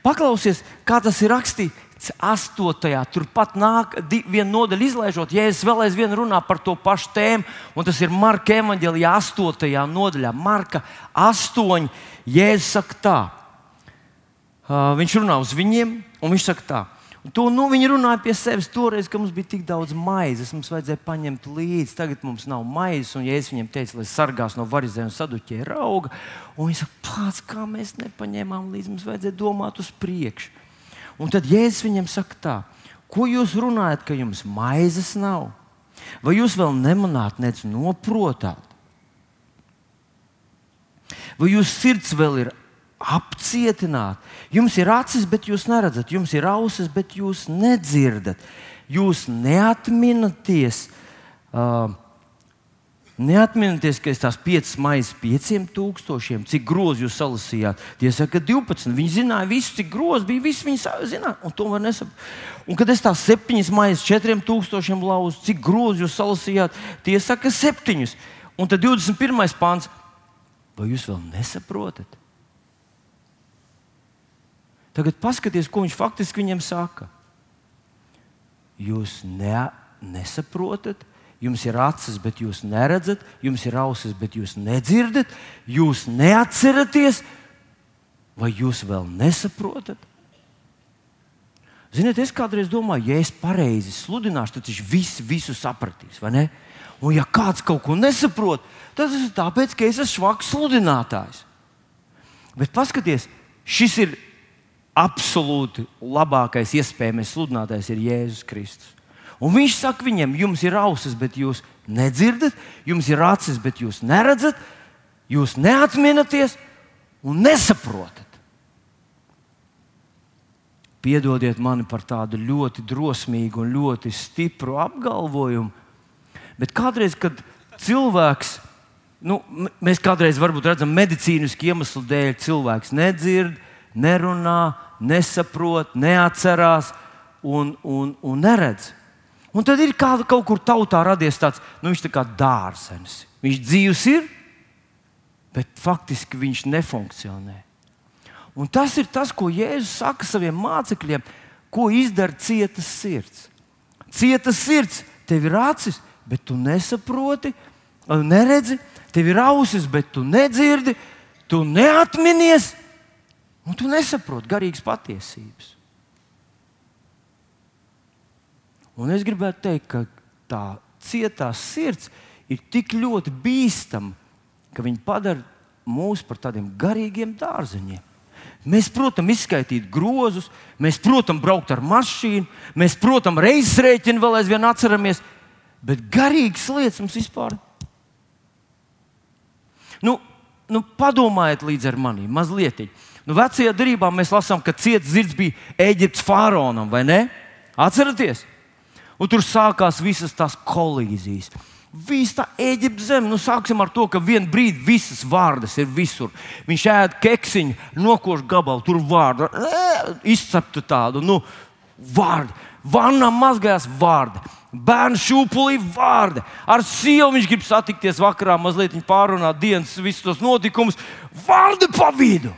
Paklausies, kā tas ir rakstīts 8. Turpat nāk viena nodaļa izlaižot, ja es vēl aizvien runāju par to pašu tēmu, un tas ir Marka evanģēlijā 8. nodaļā. Marka 8. Jēzus saka tā. Uh, viņš runā uz viņiem, un viņš saka tā. To nu, viņi runāja pie sevis toreiz, ka mums bija tik daudz maizes, mums vajadzēja paņemt līdzi. Tagad mums nav maizes, un ja es viņiem teicu, lai sargās no varizēm un saduķē rauga, un viņi saka, pats, kā mēs nepaņēmām līdzi, mums vajadzēja domāt uz priekšu. Un tad Jēzus viņiem saka tā, ko jūs runājat, ka jums maizes nav? Vai jūs vēl nemanāt, nec noprotāt? Vai jūsu sirds vēl ir apcietināt. Jums ir acis, bet jūs neredzat, jums ir ausis, bet jūs nedzirdat. Jūs neatminaties. Uh, Neatcerieties, ka es tās piecas maizes pieciem tūkstošiem, cik grozi jūs salasījāt. Tie saka, 12. Viņi zināja visu, cik grozi bija. Visi viņi zināja, un to var nesaprast. Un kad es tās septiņas maizes četriem tūkstošiem lauzu, cik grozi jūs salasījāt, tie saka, septiņus. Un tad 21. pāns. Vai jūs vēl nesaprotat? Tagad paskatieties, ko viņš faktiski viņam saka. Jūs ne, nesaprotat, jums ir acis, bet jūs neredzat, jums ir ausis, bet jūs nedzirdat, jūs neatceraties, vai jūs vēl nesaprotat? Ziniet, es kādreiz domāju, ja es pareizi sludināšu, tad viņš visu, visu sapratīs. Un, ja kāds kaut ko nesaprot, tad tas ir tāpēc, ka es esmu švaks sludinātājs. Bet paskatieties, šis ir absolūti labākais iespējamais sludinātājs ir Jēzus Kristus. Un viņš saka viņiem, jums ir ausis, bet jūs nedzirdat, jums ir acis, bet jūs neredzat, jūs neatminaties un nesaprotat. Piedodiet mani par tādu ļoti drosmīgu un ļoti stipru apgalvojumu, bet kādreiz, kad cilvēks, nu, mēs kādreiz redzam medicīnisku iemeslu dēļ, cilvēks nedzird, nerunā, nesaprot, neatcerās un, un, un neredz. Un tad ir kāda, kaut kur tautā radies tāds, nu, viņš tā kā dārzenis. Viņš dzīves ir, bet faktiski viņš nefunkcionē. Un tas ir tas, ko Jēzus saka saviem mācekļiem, ko izdara cietas sirds. Cietas sirds, tev ir acis, bet tu nesaproti, neredzi, tev ir ausis, bet tu nedzirdi, tu neatminies. Un tu nesaproti garīgas patiesības. Un es gribētu teikt, ka tā cietā sirds ir tik ļoti bīstama, ka viņi padara mūs par tādiem garīgiem dārzeņiem. Mēs, protams, izskaidrot grozus, mēs, protams, braukt ar mašīnu, mēs, protams, reizes rēķinu vēl aizvien atceramies, bet garīgas lietas mums vispār. Nu, nu, padomājiet līdzi ar mani mazliet. Nu, vecajā darbā mēs lasām, ka ciets zirds bija Eģiptes faraonam, vai ne? Atcerieties! Un tur sākās visas tās kolīzijas. Visa tā Eģiptes zeme, nu sāksim ar to, ka vienā brīdī visas vārdas ir visur. Viņš ēd keksiņu, nokoš gabalu, tur vārdu, izceptu tādu, nu, vārdu. Vannā mazgājās vārdi. Bērnu šūpulī vārdi. Ar sievu viņš grib satikties vakarā, mazliet pārunāt dienas, visus tos notikumus. Vārdi pa vidu.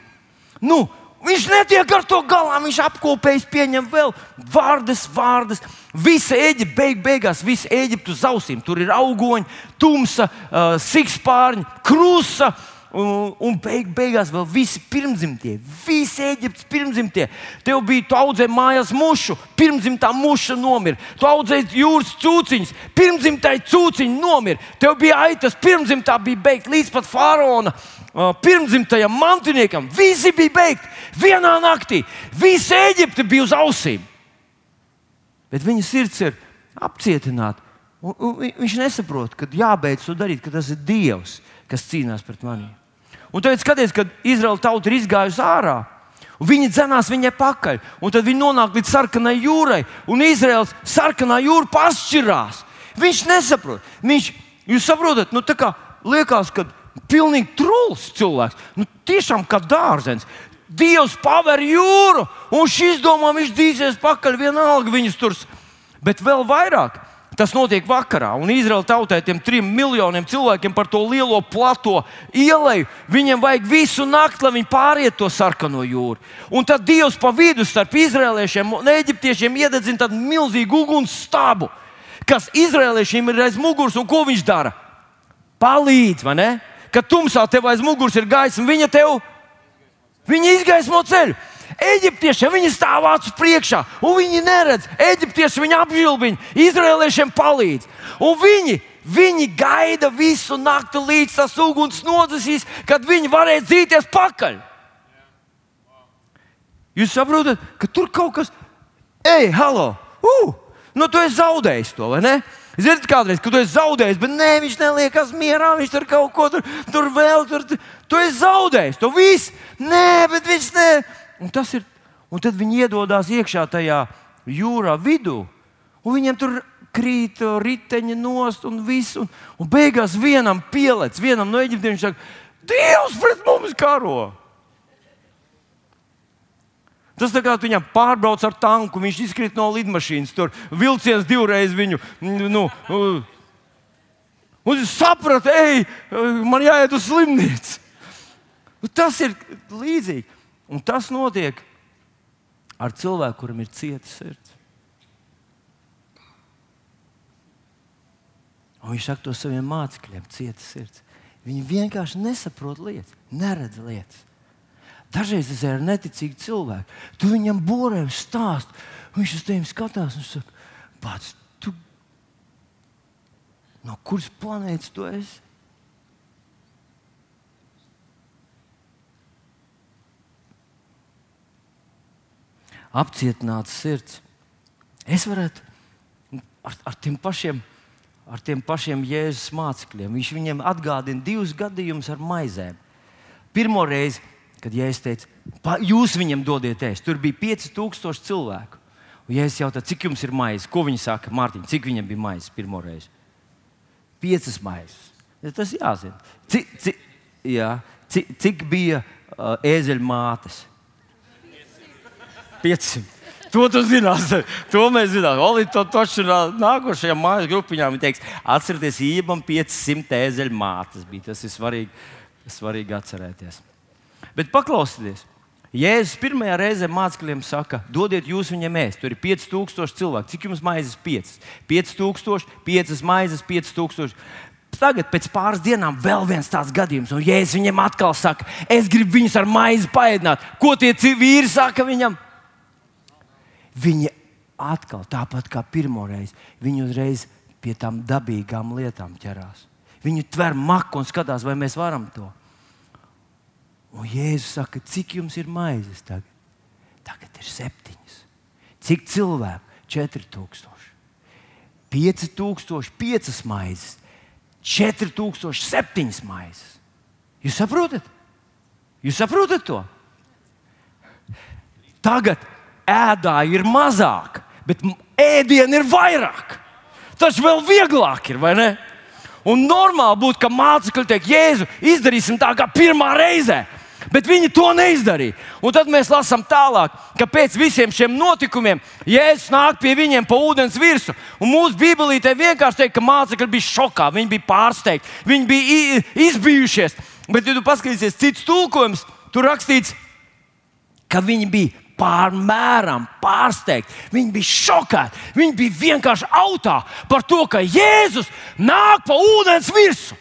Nu, Viņš netiek ar to galā, viņš apkopējas, pieņem vēl vārdas, vārdas. Visa Eģipte beig, beigās, visa Eģipte uz ausīm. Tur ir augoņi, tumsa, uh, sikspārņi, krusta. Un, un beig, beigās vēl visi pirmzimtie, visi Eģiptes pirmzimtie. Tev bija, tu audzēji mājās mušu, pirmzimtā muša nomira. Tu audzēji jūras cūciņas, pirmzimtai cūciņa nomira. Tev bija aitas, pirmzimtā bija beigta līdz pat faraona pirmzimtajam mantiniekam. Visi bija beigti vienā naktī. Visa Eģipte bija uz ausīm. Bet viņa sirds ir apcietināta. Un, un, viņš nesaprot, ka jābeidz to darīt, ka tas ir Dievs, kas cīnās pret mani. Un tad skaties, kad Izraēla tauta ir izgājusi ārā. Viņi dzenās viņai pakaļ, un tad viņi nonāk līdz sarkanai jūrai, un Izraels sarkanā jūra pašķirās. Viņš nesaprot. Viņš, jūs saprotat, nu, tā kā liekas, ka pilnīgi trūls cilvēks. Nu, tiešām kā dārzens. Dievs paver jūru, un šis domā, viņš dzīsies pakaļ, vienalga viņus tur. Bet vēl vairāk tas notiek vakarā, un Izraēla tautai, tiem trim miljoniem cilvēkiem par to lielo plato ielai, viņiem vajag visu nakti, lai viņi pāriet to sarkano jūru. Un tad Dievs pa vidu starp izrēliešiem un eģiptiešiem iededzina tādu milzīgu uguns stābu, kas izrēliešiem ir aiz muguras, un ko viņš dara? Palīdz, vai ne? Kad tumsā tev aiz muguras ir gaisma, viņa tev viņa izgaismo ceļu. Eģiptiešiem viņi stāv acu priekšā, un viņi neredz. Eģiptieši viņu apžilbiņ, izrēliešiem palīdz. Un viņi, viņi gaida visu nakti, līdz tas uguns nodzisīs, kad viņi varēs dzīties pakaļ. Jūs saprotat, ka tur kaut kas, ej, halo, uh, nu tu esi zaudējis to, vai ne? Ziniet, kādreiz, kad tu esi zaudējis, bet nē, viņš neliekas mierā, viņš tur kaut ko tur, tur vēl, tur, tu esi zaudējis. To viss, nē, bet viņš nē. Un, ir, un tad viņi iedodas iekšā tajā jūrā vidū, un viņiem tur krīt riteņi nost un viss. Un, un beigās vienam pielec, vienam no eģiptiem viņš saka, Dievs pret mums karo! Tas tā kā viņam pārbrauc ar tanku, viņš izkrīt no lidmašīnas, tur vilciens divreiz viņu. Nu, un es sapratu, ej, man jāiet uz slimnīcu. Nu, tas ir līdzīgi. Un tas notiek ar cilvēku, kuram ir cieta sirds. Un viņš saka to saviem mācekļiem, cieta sirds. Viņi vienkārši nesaprot lietas, neredz lietas. Dažreiz tas ir neticīgi cilvēki. Tu viņam borē stāst, viņš uz tevi skatās un saka, pats, tu no kuras planētas tu esi? Apcietināts sirds. Es varētu ar, ar tiem pašiem ar tiem pašiem Jēzus mācekļiem. Viņš viņiem atgādina divus gadījumus ar maizēm. Pirmo reizi kad Jēzus teica, jūs viņam dodiet ēst. Tur bija 5000 cilvēku. Un Jēzus jautā, cik jums ir maizes? Ko viņi saka? Mārtiņ, cik viņam bija maizes pirmo reizi? Piecas maizes. Tas jāzina. Cik, cik, jā, cik, cik bija uh, ēzeļu mātes? 500. To tu zinās, to mēs zinām. Oli to taču nākošajā mājas grupiņā teiks, atcerieties, ībam 500 ēzeļu mātes bija. Tas ir svarīgi, svarīgi atcerēties. Bet paklausieties, Jēzus pirmajā reizē mācekļiem saka, dodiet jūs viņiem ēst. Tur ir 5000 cilvēku. Cik jums maizes? 5. 5000, 5 maizes, 5000. Tagad, pēc pāris dienām, vēl viens tāds gadījums, un Jēzus viņam atkal saka, es gribu viņus ar maizi paēdināt. Ko tie vīri saka viņam? Viņi atkal, tāpat kā pirmoreiz, viņi uzreiz pie tām dabīgām lietām ķerās. Viņi tver maku un skatās, vai mēs varam to. Un Jēzus saka, cik jums ir maizes tagad? Tagad ir septiņas. Cik cilvēku? 4000. 5000, 5 maizes, 4000, 7 maizes. Jūs saprotat? Jūs saprotat to? Tagad ēdāji ir mazāk, bet ēdienu ir vairāk. Tas vēl vieglāk ir, vai ne? Un normāli būtu, ka mācekļi teikt, Jēzu, izdarīsim tā kā pirmā reize. Bet viņi to neizdarīja. Un tad mēs lasām tālāk, ka pēc visiem šiem notikumiem Jēzus nāk pie viņiem pa ūdens virsmu. Un mūsu Bībelītē vienkārši teikt, ka mācekļi bija šokā, viņi bija pārsteigti, viņi bija izbijušies. Bet, ja tu paskatīsies citus tulkojumus, tur rakstīts, ka viņi bija pārmēram pārsteigti. Viņi bija šokēti. Viņi bija vienkārši autā par to, ka Jēzus nāk pa ūdens virsmu.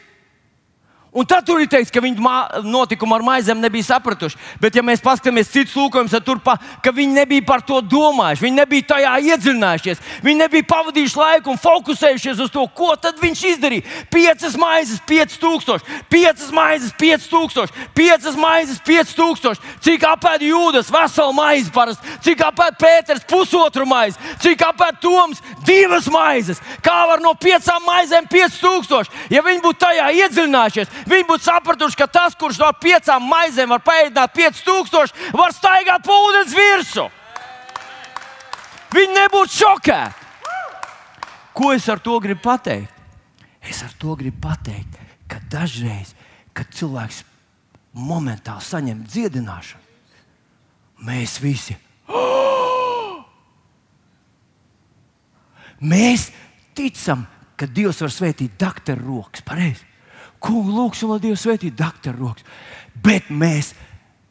Un tad tur ir teikts, ka viņi notikumu ar maizēm nebija sapratuši. Bet, ja mēs paskatāmies citus lūkojumus, tad tur pa, viņi nebija par to domājuši. Viņi nebija tajā iedziļinājušies. Viņi nebija pavadījuši laiku un fokusējušies uz to, ko tad viņš izdarīja. Piecas maizes, pieci tūkstoši, piecas maizes, pieci tūkstoši, piecas maizes, pieci tūkstoši. Cik apēda jūdas, veselu maizi parasti, cik apēda Pēters, pusotru maizi, cik apēda Toms, divas maizes. Kā var no piecām maizēm pieci tūkstoši? Ja viņi būtu tajā iedziļinājušies, Viņi būtu sapratuši, ka tas, kurš no piecām maizēm var paēdināt 5000, var staigāt pa ūdens virsmu. Viņi nebūtu šokēti. Ko es ar to gribu pateikt? Es ar to gribu pateikt, ka dažreiz, kad cilvēks momentāli saņem dziedināšanu, mēs visi. Oh! <gasps> Mēs ticam, ka Dievs var svētīt doktoru rokas. Pareizi. Kungu, lūgšu, lai Dievs svētītu doktoru rokas. Bet mēs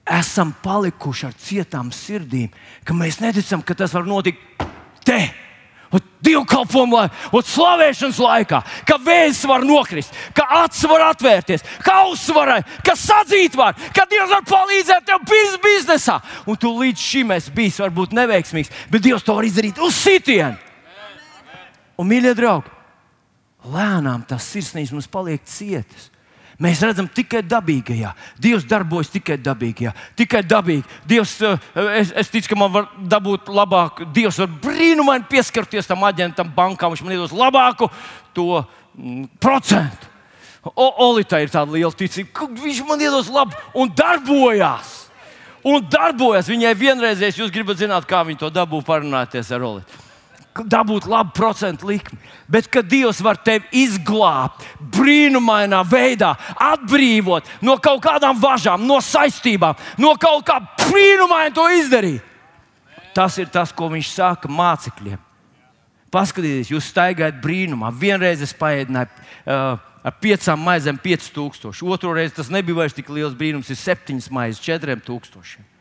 esam palikuši ar cietām sirdīm, ka mēs neticam, ka tas var notikt te. Dievkalpojumu laikā, slavēšanas laikā, ka vēzis var nokrist, ka acis var atvērties, ka auss var, ka sadzīt var, ka Dievs var palīdzēt tev biznesā. Un tu līdz šim esi bijis varbūt neveiksmīgs, bet Dievs to var izdarīt uz sitienu. Un, mīļie draugi, lēnām tas sirsnības mums paliek cietas. Mēs redzam tikai dabīgajā. Dievs darbojas tikai dabīgajā. Tikai dabīgi. Dievs, eh, es, es ticu, ka man var dabūt labāk. Dievs var brīnumaini pieskarties tam aģentam, bankām. Viņš man iedos labāku to mm, procentu. O, Olita ir tāda liela ticība, viņš man iedos labu un darbojās. Un darbojas viņai vienreizēs. Jūs gribat zināt, kā viņi to dabū, parunāties ar Olitu dabūt labu procentu likmi. Bet, kad Dievs var tevi izglābt, brīnumainā veidā, atbrīvot no kaut kādām važām, no saistībām, no kaut kā brīnumaina to izdarīt, tas ir tas, ko Viņš saka mācekļiem. Paskatieties, jūs staigājat brīnumā. Vienreiz es paēdināju uh, ar piecām maizēm, 5000. Otru reizi tas nebija vairs tik liels brīnums, ir septiņas maizes, 4000.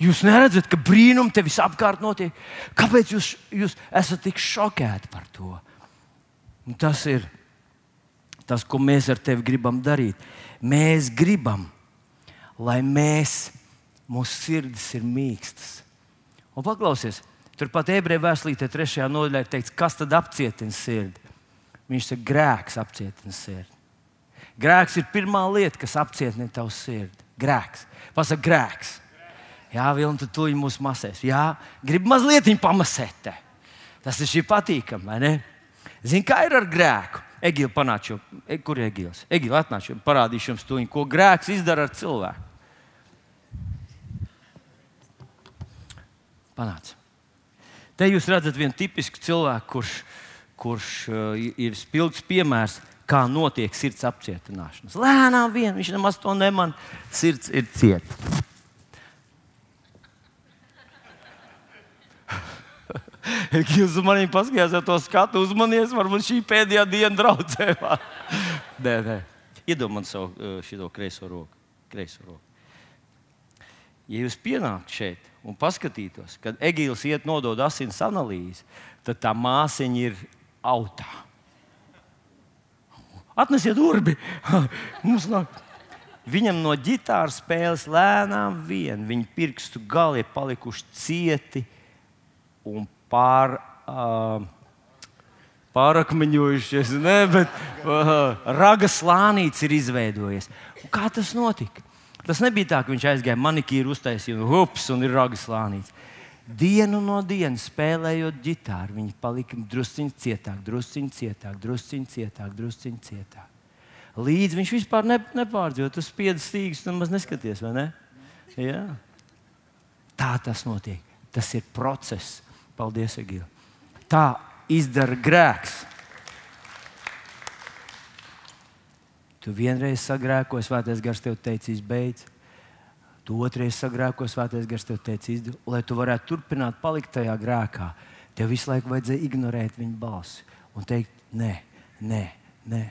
Jūs neredzat, ka brīnumi te visapkārt notiek. Kāpēc jūs, jūs esat tik šokēti par to? Un tas ir tas, ko mēs ar tevi gribam darīt. Mēs gribam, lai mēs, mūsu sirdis ir mīkstas. Un paklausies, turpat ebreju vēstulītē, trešajā nodaļā ir teikts, kas tad apcietina sirdi. Viņš saka, grēks apcietina sirdi. Grēks ir pirmā lieta, kas apcietina tavu sirdi. Grēks. Pasaka, grēks. Jā, Vilni, tu tuļi mūsu masēs. Jā, grib mazliet pamasēt. Te. Tas ir šī patīkami, vai ne? Zini, kā ir ar grēku? Egīla panāca, e, kur ir Egīls? Egīla atnāca, parādīšu jums to, ko grēks izdara ar cilvēku. Panāca. Te jūs redzat vienu tipisku cilvēku, kurš, kurš uh, ir spilgts piemērs, kā notiek sirds apcietināšanas. Lēnām vien, viņš nemaz to nemanā, sirds ir cieta. <laughs> Jūs maniem paskatījāties, ja to skatu uzmanies, varbūt šī pēdējā diena draudzē. <laughs> nē, nē. Iedomājieties savu uh, šo kreiso roku. Kreiso roku. Ja jūs pienāktu šeit un paskatītos, kad Egīls iet nodod asins analīzi, tad tā māsiņa ir autā. Atnesiet urbi! <laughs> Mums nāk. Viņam no ģitāras spēles lēnām vien viņa pirkstu gali ir palikuši cieti un pār. Uh, Pārakmeņojušies, ne, bet uh, raga slānīts ir izveidojies. Un kā tas notika? Tas nebija tā, ka viņš aizgāja manikīru, uztaisīja un hups, un ir raga slānīts. Dienu no dienas spēlējot ģitāru, viņi palika drusciņš cietāk, drusciņš cietāk, drusciņš cietāk, drusciņš cietāk. Līdz viņš vispār ne, nepārdzīvo, tas spiedz stīgas, tu maz neskaties, vai ne? Jā. Tā tas notiek. Tas ir process Paldies, Egīla. Tā izdara grēks. Tu vienreiz sagrēkoji, svētais gars tev teicis, beidz. Tu otrreiz sagrēkoji, svētais gars tev teicis, izdarīt. Lai tu varētu turpināt palikt tajā grēkā, tev visu laiku vajadzēja ignorēt viņa balsi un teikt, nē, nē, nē.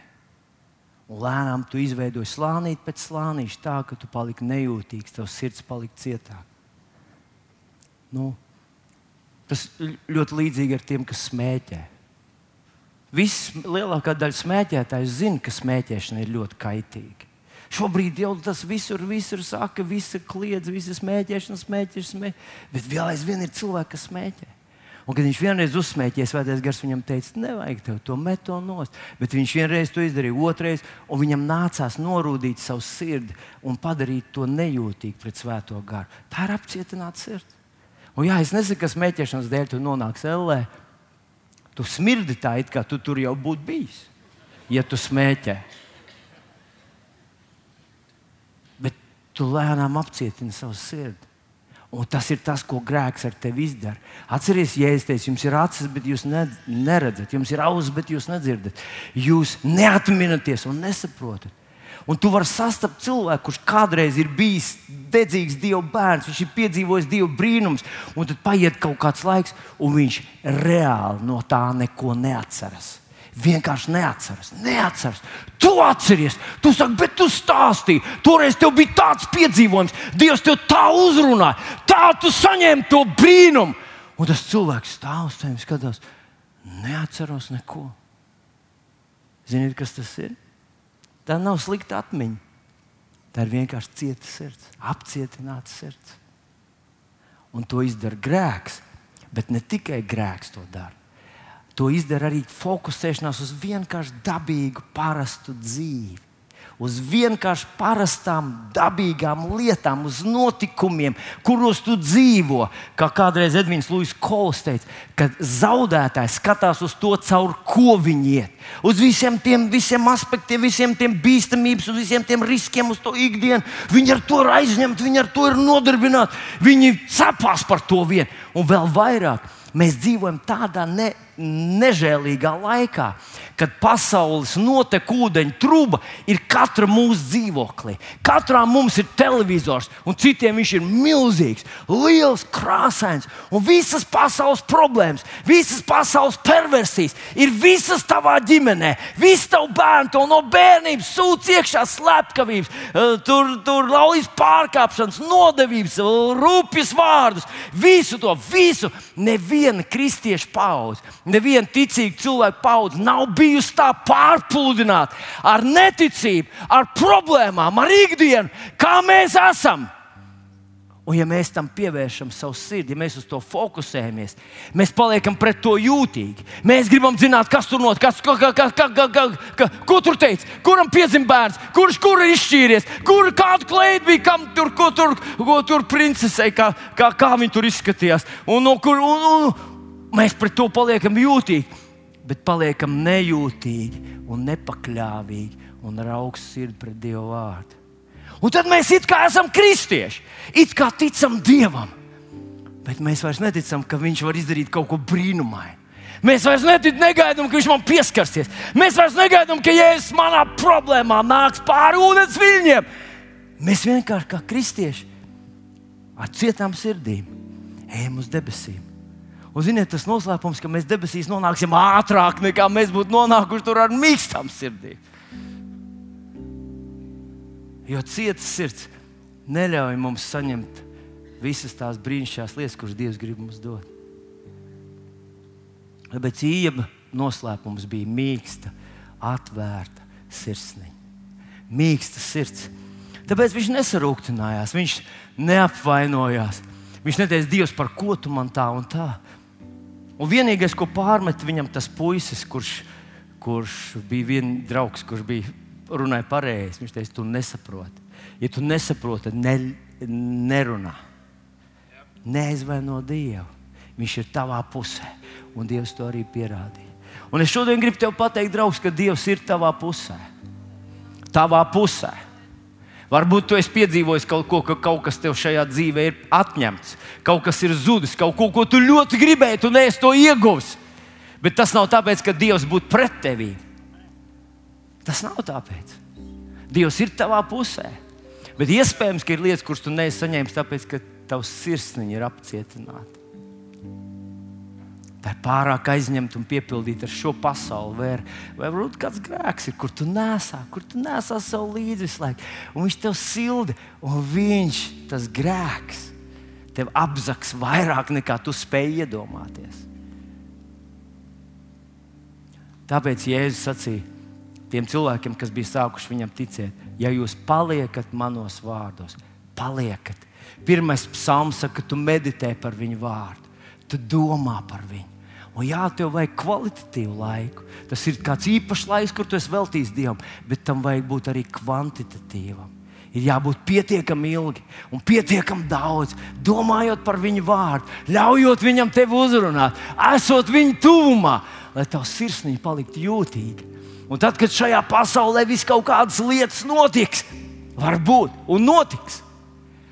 Un lēnām tu izveidoji slānīt pēc slānīša, tā ka tu paliki nejūtīgs, tavs sirds palika cietāk. Nu, tas ļoti līdzīgi ar tiem, kas smēķē. Viss lielākā daļa smēķētāju zina, ka smēķēšana ir ļoti kaitīga. Šobrīd jau tas visur, visur saka, visi kliedz, visi smēķēšana, smēķēšana, smēķēšana. Bet vēl aizvien ir cilvēki, kas smēķē. Un, kad viņš vienreiz uzsmēķēs, Svētais Gars viņam teica, nevajag tev to met to nost. Bet viņš vienreiz to izdarīja, otrreiz, un viņam nācās norūdīt savu sirdi un padarīt to nejūtīgu pret Svēto Garu. Tā ir apcietināta sirds. Un, jā, es nezinu, kas smēķēšanas dēļ tu nonāksi ellē. Tu smirdi tā, it kā tu tur jau būtu bijis, ja tu smēķē. Bet tu lēnām apcietini savu sirdi. Un tas ir tas, ko grēks ar tevi izdara. Atcerieties, Jēzus teica, jums ir acis, bet jūs neredzat, jums ir ausis, bet jūs nedzirdat. Jūs neatminaties un nesaprotat. Un tu vari sastapt cilvēku, kurš kādreiz ir bijis dedzīgs Dieva bērns, viņš ir piedzīvojis Dieva brīnums, un tad paiet kaut kāds laiks, un viņš reāli no tā neko neatceras. Vienkārši neatceras, neatceras. Tu atceries, tu saki, bet tu stāstīji. Toreiz tev bija tāds piedzīvojums, Dievs tev tā uzrunāja, tā tu saņēmi to brīnumu. Un tas cilvēks stāv uz tevis, skatās, neatceros neko. Ziniet, kas tas ir? Tā nav slikta atmiņa. Tā ir vienkārši cieta sirds, apcietināta sirds. Un to izdara grēks, bet ne tikai grēks to dara. To izdara arī fokusēšanās uz vienkārši dabīgu, parastu dzīvi uz vienkārši parastām, dabīgām lietām, uz notikumiem, kuros tu dzīvo. Kā kādreiz Edvins Lūsis Kols teica, kad zaudētājs skatās uz to, caur ko viņi iet. Uz visiem tiem visiem aspektiem, visiem tiem bīstamības, uz visiem tiem riskiem, uz to ikdienu. Viņi ar to ir aizņemti, viņi ar to ir nodarbināti. Viņi cepās par to vienu un vēl vairāk. Mēs dzīvojam tādā ne, nežēlīgā laikā, kad pasaules notekūdeņa truba ir katra mūsu dzīvoklī. Katrā mums ir televizors, un citiem viņš ir milzīgs, liels, krāsains. Un visas pasaules problēmas, visas pasaules perversijas ir visas tavā ģimenē. Visi tavu bērnu to no bērnības sūdz iekšā slepkavības, eh, tur, tur laujas pārkāpšanas, nodevības, rūpjas vārdus. Visu to, visu. Neviena kristieša paudze, neviena ticīga cilvēka paudze nav bijusi bijusi tā pārpludināta ar neticību, ar problēmām, ar ikdienu, kā mēs esam. Un, ja mēs tam pievēršam savu sirdi, ja mēs uz to fokusējamies, mēs paliekam pret to jūtīgi. Mēs gribam zināt, kas tur notiek, kas, ka, ka, ka, ka, ka, ka, ko tur teica, kuram piedzima bērns, kurš kur ir izšķīries, kur kāda kleita bija, kam tur, ko tur, ko tur princesei, kā, kā, kā viņi tur izskatījās. Un, un, un, un, mēs pret to paliekam jūtīgi bet paliekam nejūtīgi un nepakļāvīgi un ar augstu sirdi pret Dieva vārdu. Un tad mēs it kā esam kristieši, it kā ticam Dievam, bet mēs vairs neticam, ka Viņš var izdarīt kaut ko brīnumainu. Mēs vairs negaidām, ka viņš man pieskarsies. Mēs vairs negaidām, ka Jēzus manā problēmā nāks pāri ūdens viļņiem. Mēs vienkārši kā kristieši ar cietām sirdīm ejam uz debesīm. Un, ziniet, tas noslēpums, ka mēs debesīs nonāksim ātrāk nekā mēs būtu nonākuši tur ar mīkstām sirdīm. Jo cietas sirds neļauj mums saņemt visas tās brīnišķīgās lietas, kuras Dievs grib mums dot. Bet īņķa noslēpums bija mīksta, atvērta sirsniņa. Mīksta sirds. Tāpēc viņš nesarūktinājās, viņš neapvainojās. Viņš neteica, Dievs, par ko tu man tā un tā. Un vienīgais, ko pārmet viņam tas puisis, kurš, kurš bija viens draugs, kurš bija runāja pareizi, viņš teica, tu nesaproti. Ja tu nesaproti, ne, nerunā. Neizvaino Dievu. Viņš ir tavā pusē, un Dievs to arī pierādīja. Un es šodien gribu te pateikt, draugs, ka Dievs ir tavā pusē. Tavā pusē. Varbūt tu esi piedzīvojis kaut ko, ka kaut kas tev šajā dzīvē ir atņemts, kaut kas ir zudis, kaut ko, ko tu ļoti gribēji, tu neesi to ieguvis. Bet tas nav tāpēc, ka Dievs būtu pret tevi. Tas nav tāpēc. Dievs ir tavā pusē. Bet iespējams, ka ir lietas, kuras tu neesi saņēmis, tāpēc, ka tavs sirsniņa ir apcietināta. Tā ir pārāk aizņemta un piepildīta ar šo pasauli. Vai, vai varbūt kāds grēks ir, kur tu nesā, kur tu nesā savu līdzi visu laiku. Un viņš tev sildi, un viņš, tas grēks, tev apzaks vairāk nekā tu spēj iedomāties. Tāpēc Jēzus sacīja tiem cilvēkiem, kas bija sākuši viņam ticēt, ja jūs paliekat manos vārdos, paliekat. Pirmais psalms saka, ka tu meditē par viņu vārdu, tu domā par viņu. Un jā, tev vajag kvalitatīvu laiku. Tas ir kāds īpašs laiks, kur tu esi veltījis Dievam, bet tam vajag būt arī kvantitatīvam. Ir jābūt pietiekami ilgi un pietiekami daudz, domājot par viņu vārdu, ļaujot viņam tevi uzrunāt, esot viņa tuvumā, lai tavs sirsniņš paliktu jūtīgs. Un tad, kad šajā pasaulē viss kaut kādas lietas notiks, varbūt un notiks,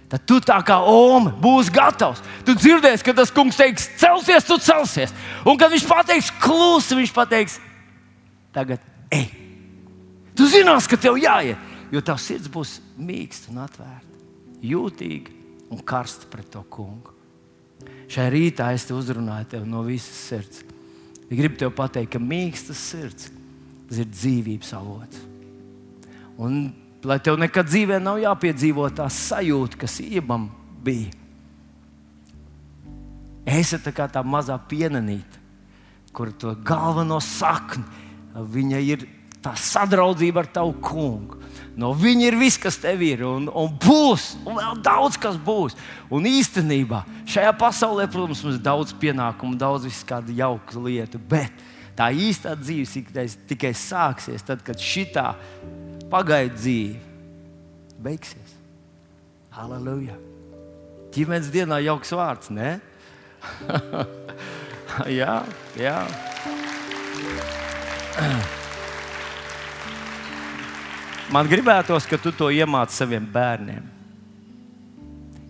tad tu tā kā Oma būsi gatavs. Tu dzirdēsi, ka tas kungs teiks, celsies, tu celsies. Un kad viņš pateiks, klusi, viņš pateiks, tagad ej. Tu zinās, ka tev jāiet, jo tavs sirds būs mīksta un atvērta, jūtīga un karsta pret to kungu. Šajā rītā es te uzrunāju tevi no visas sirds. Es gribu tev pateikt, ka mīkstas sirds ir dzīvības avots. Un lai tev nekad dzīvē nav jāpiedzīvo tā sajūta, kas iebam bija. Es esmu tā kā tā mazā pienenīte, kur to galveno sakni, viņa ir tā sadraudzība ar tavu kungu. No viņa ir viss, kas tev ir, un, un būs, un vēl daudz kas būs. Un īstenībā šajā pasaulē, protams, mums ir daudz pienākumu, daudz visādi jauku lietu, bet tā īstā dzīve tikai sāksies tad, kad šitā pagaidu dzīve beigsies. Halleluja! Ģimenes dienā jauks vārds, ne? <laughs> jā, jā. Man gribētos, ka tu to iemāci saviem bērniem.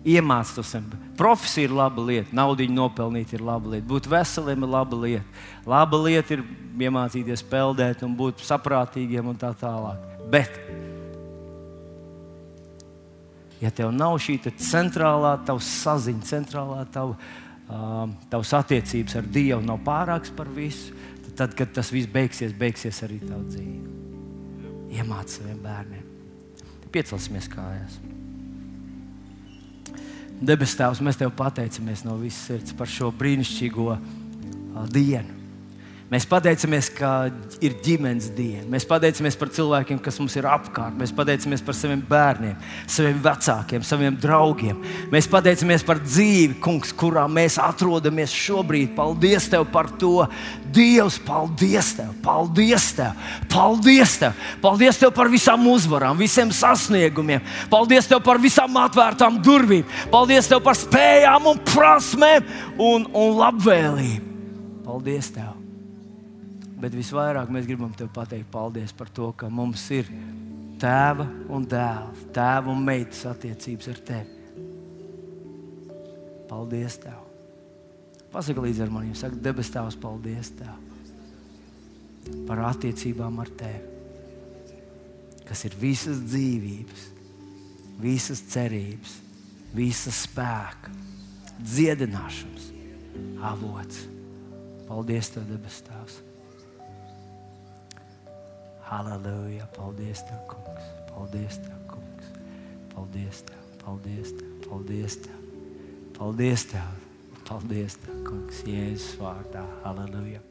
Bērniem. Profesija ir laba lieta, naudu nopelnīt ir laba lieta, būt veseliem ir laba lieta. Laba lieta ir iemācīties peldēt un būt saprātīgiem un tā tālāk. Bet, ja tev nav šī centrālā tavs saziņa, centrālā tava, uh, tavs attiecības ar Dievu nav pārāks par visu, tad, tad kad tas viss beigsies, beigsies arī tava dzīve. Iemācīt saviem bērniem. Piecelsimies kājās. Debes Tēvs, mēs Tev pateicamies no visas sirds par šo brīnišķīgo dienu. Mēs pateicamies, ka ir ģimenes diena. Mēs pateicamies par cilvēkiem, kas mums ir apkārt. Mēs pateicamies par saviem bērniem, saviem vecākiem, saviem draugiem. Mēs pateicamies par dzīvi, kungs, kurā mēs atrodamies šobrīd. Paldies Tev par to! Dievs, paldies Tev! Paldies Tev! Paldies Tev! Paldies Tev par visām uzvarām, visiem sasniegumiem! Paldies Tev par visām atvērtām durvīm! Paldies Tev par spējām un prasmēm un, un labvēlību! Paldies Tev! Bet visvairāk mēs gribam te pateikt paldies par to, ka mums ir tēva un dēla, tēva un meitas attiecības ar tevi. Paldies Tev! Pasaka līdzi ar maniem, saka, debes Tēvs, paldies Tev par attiecībām ar Tevi, kas ir visas dzīvības, visas cerības, visas spēka, dziedināšanas avots. Paldies Tev, debes Tēvs! Halleluja! Paldies, Tev, Kungs! Paldies, Tev, Kungs! Paldies, Tev! Paldies, Tev! Paldies, Tev! Paldies, Tev! Paldies, Tev, Kungs! Jēzus vārdā! Halleluja!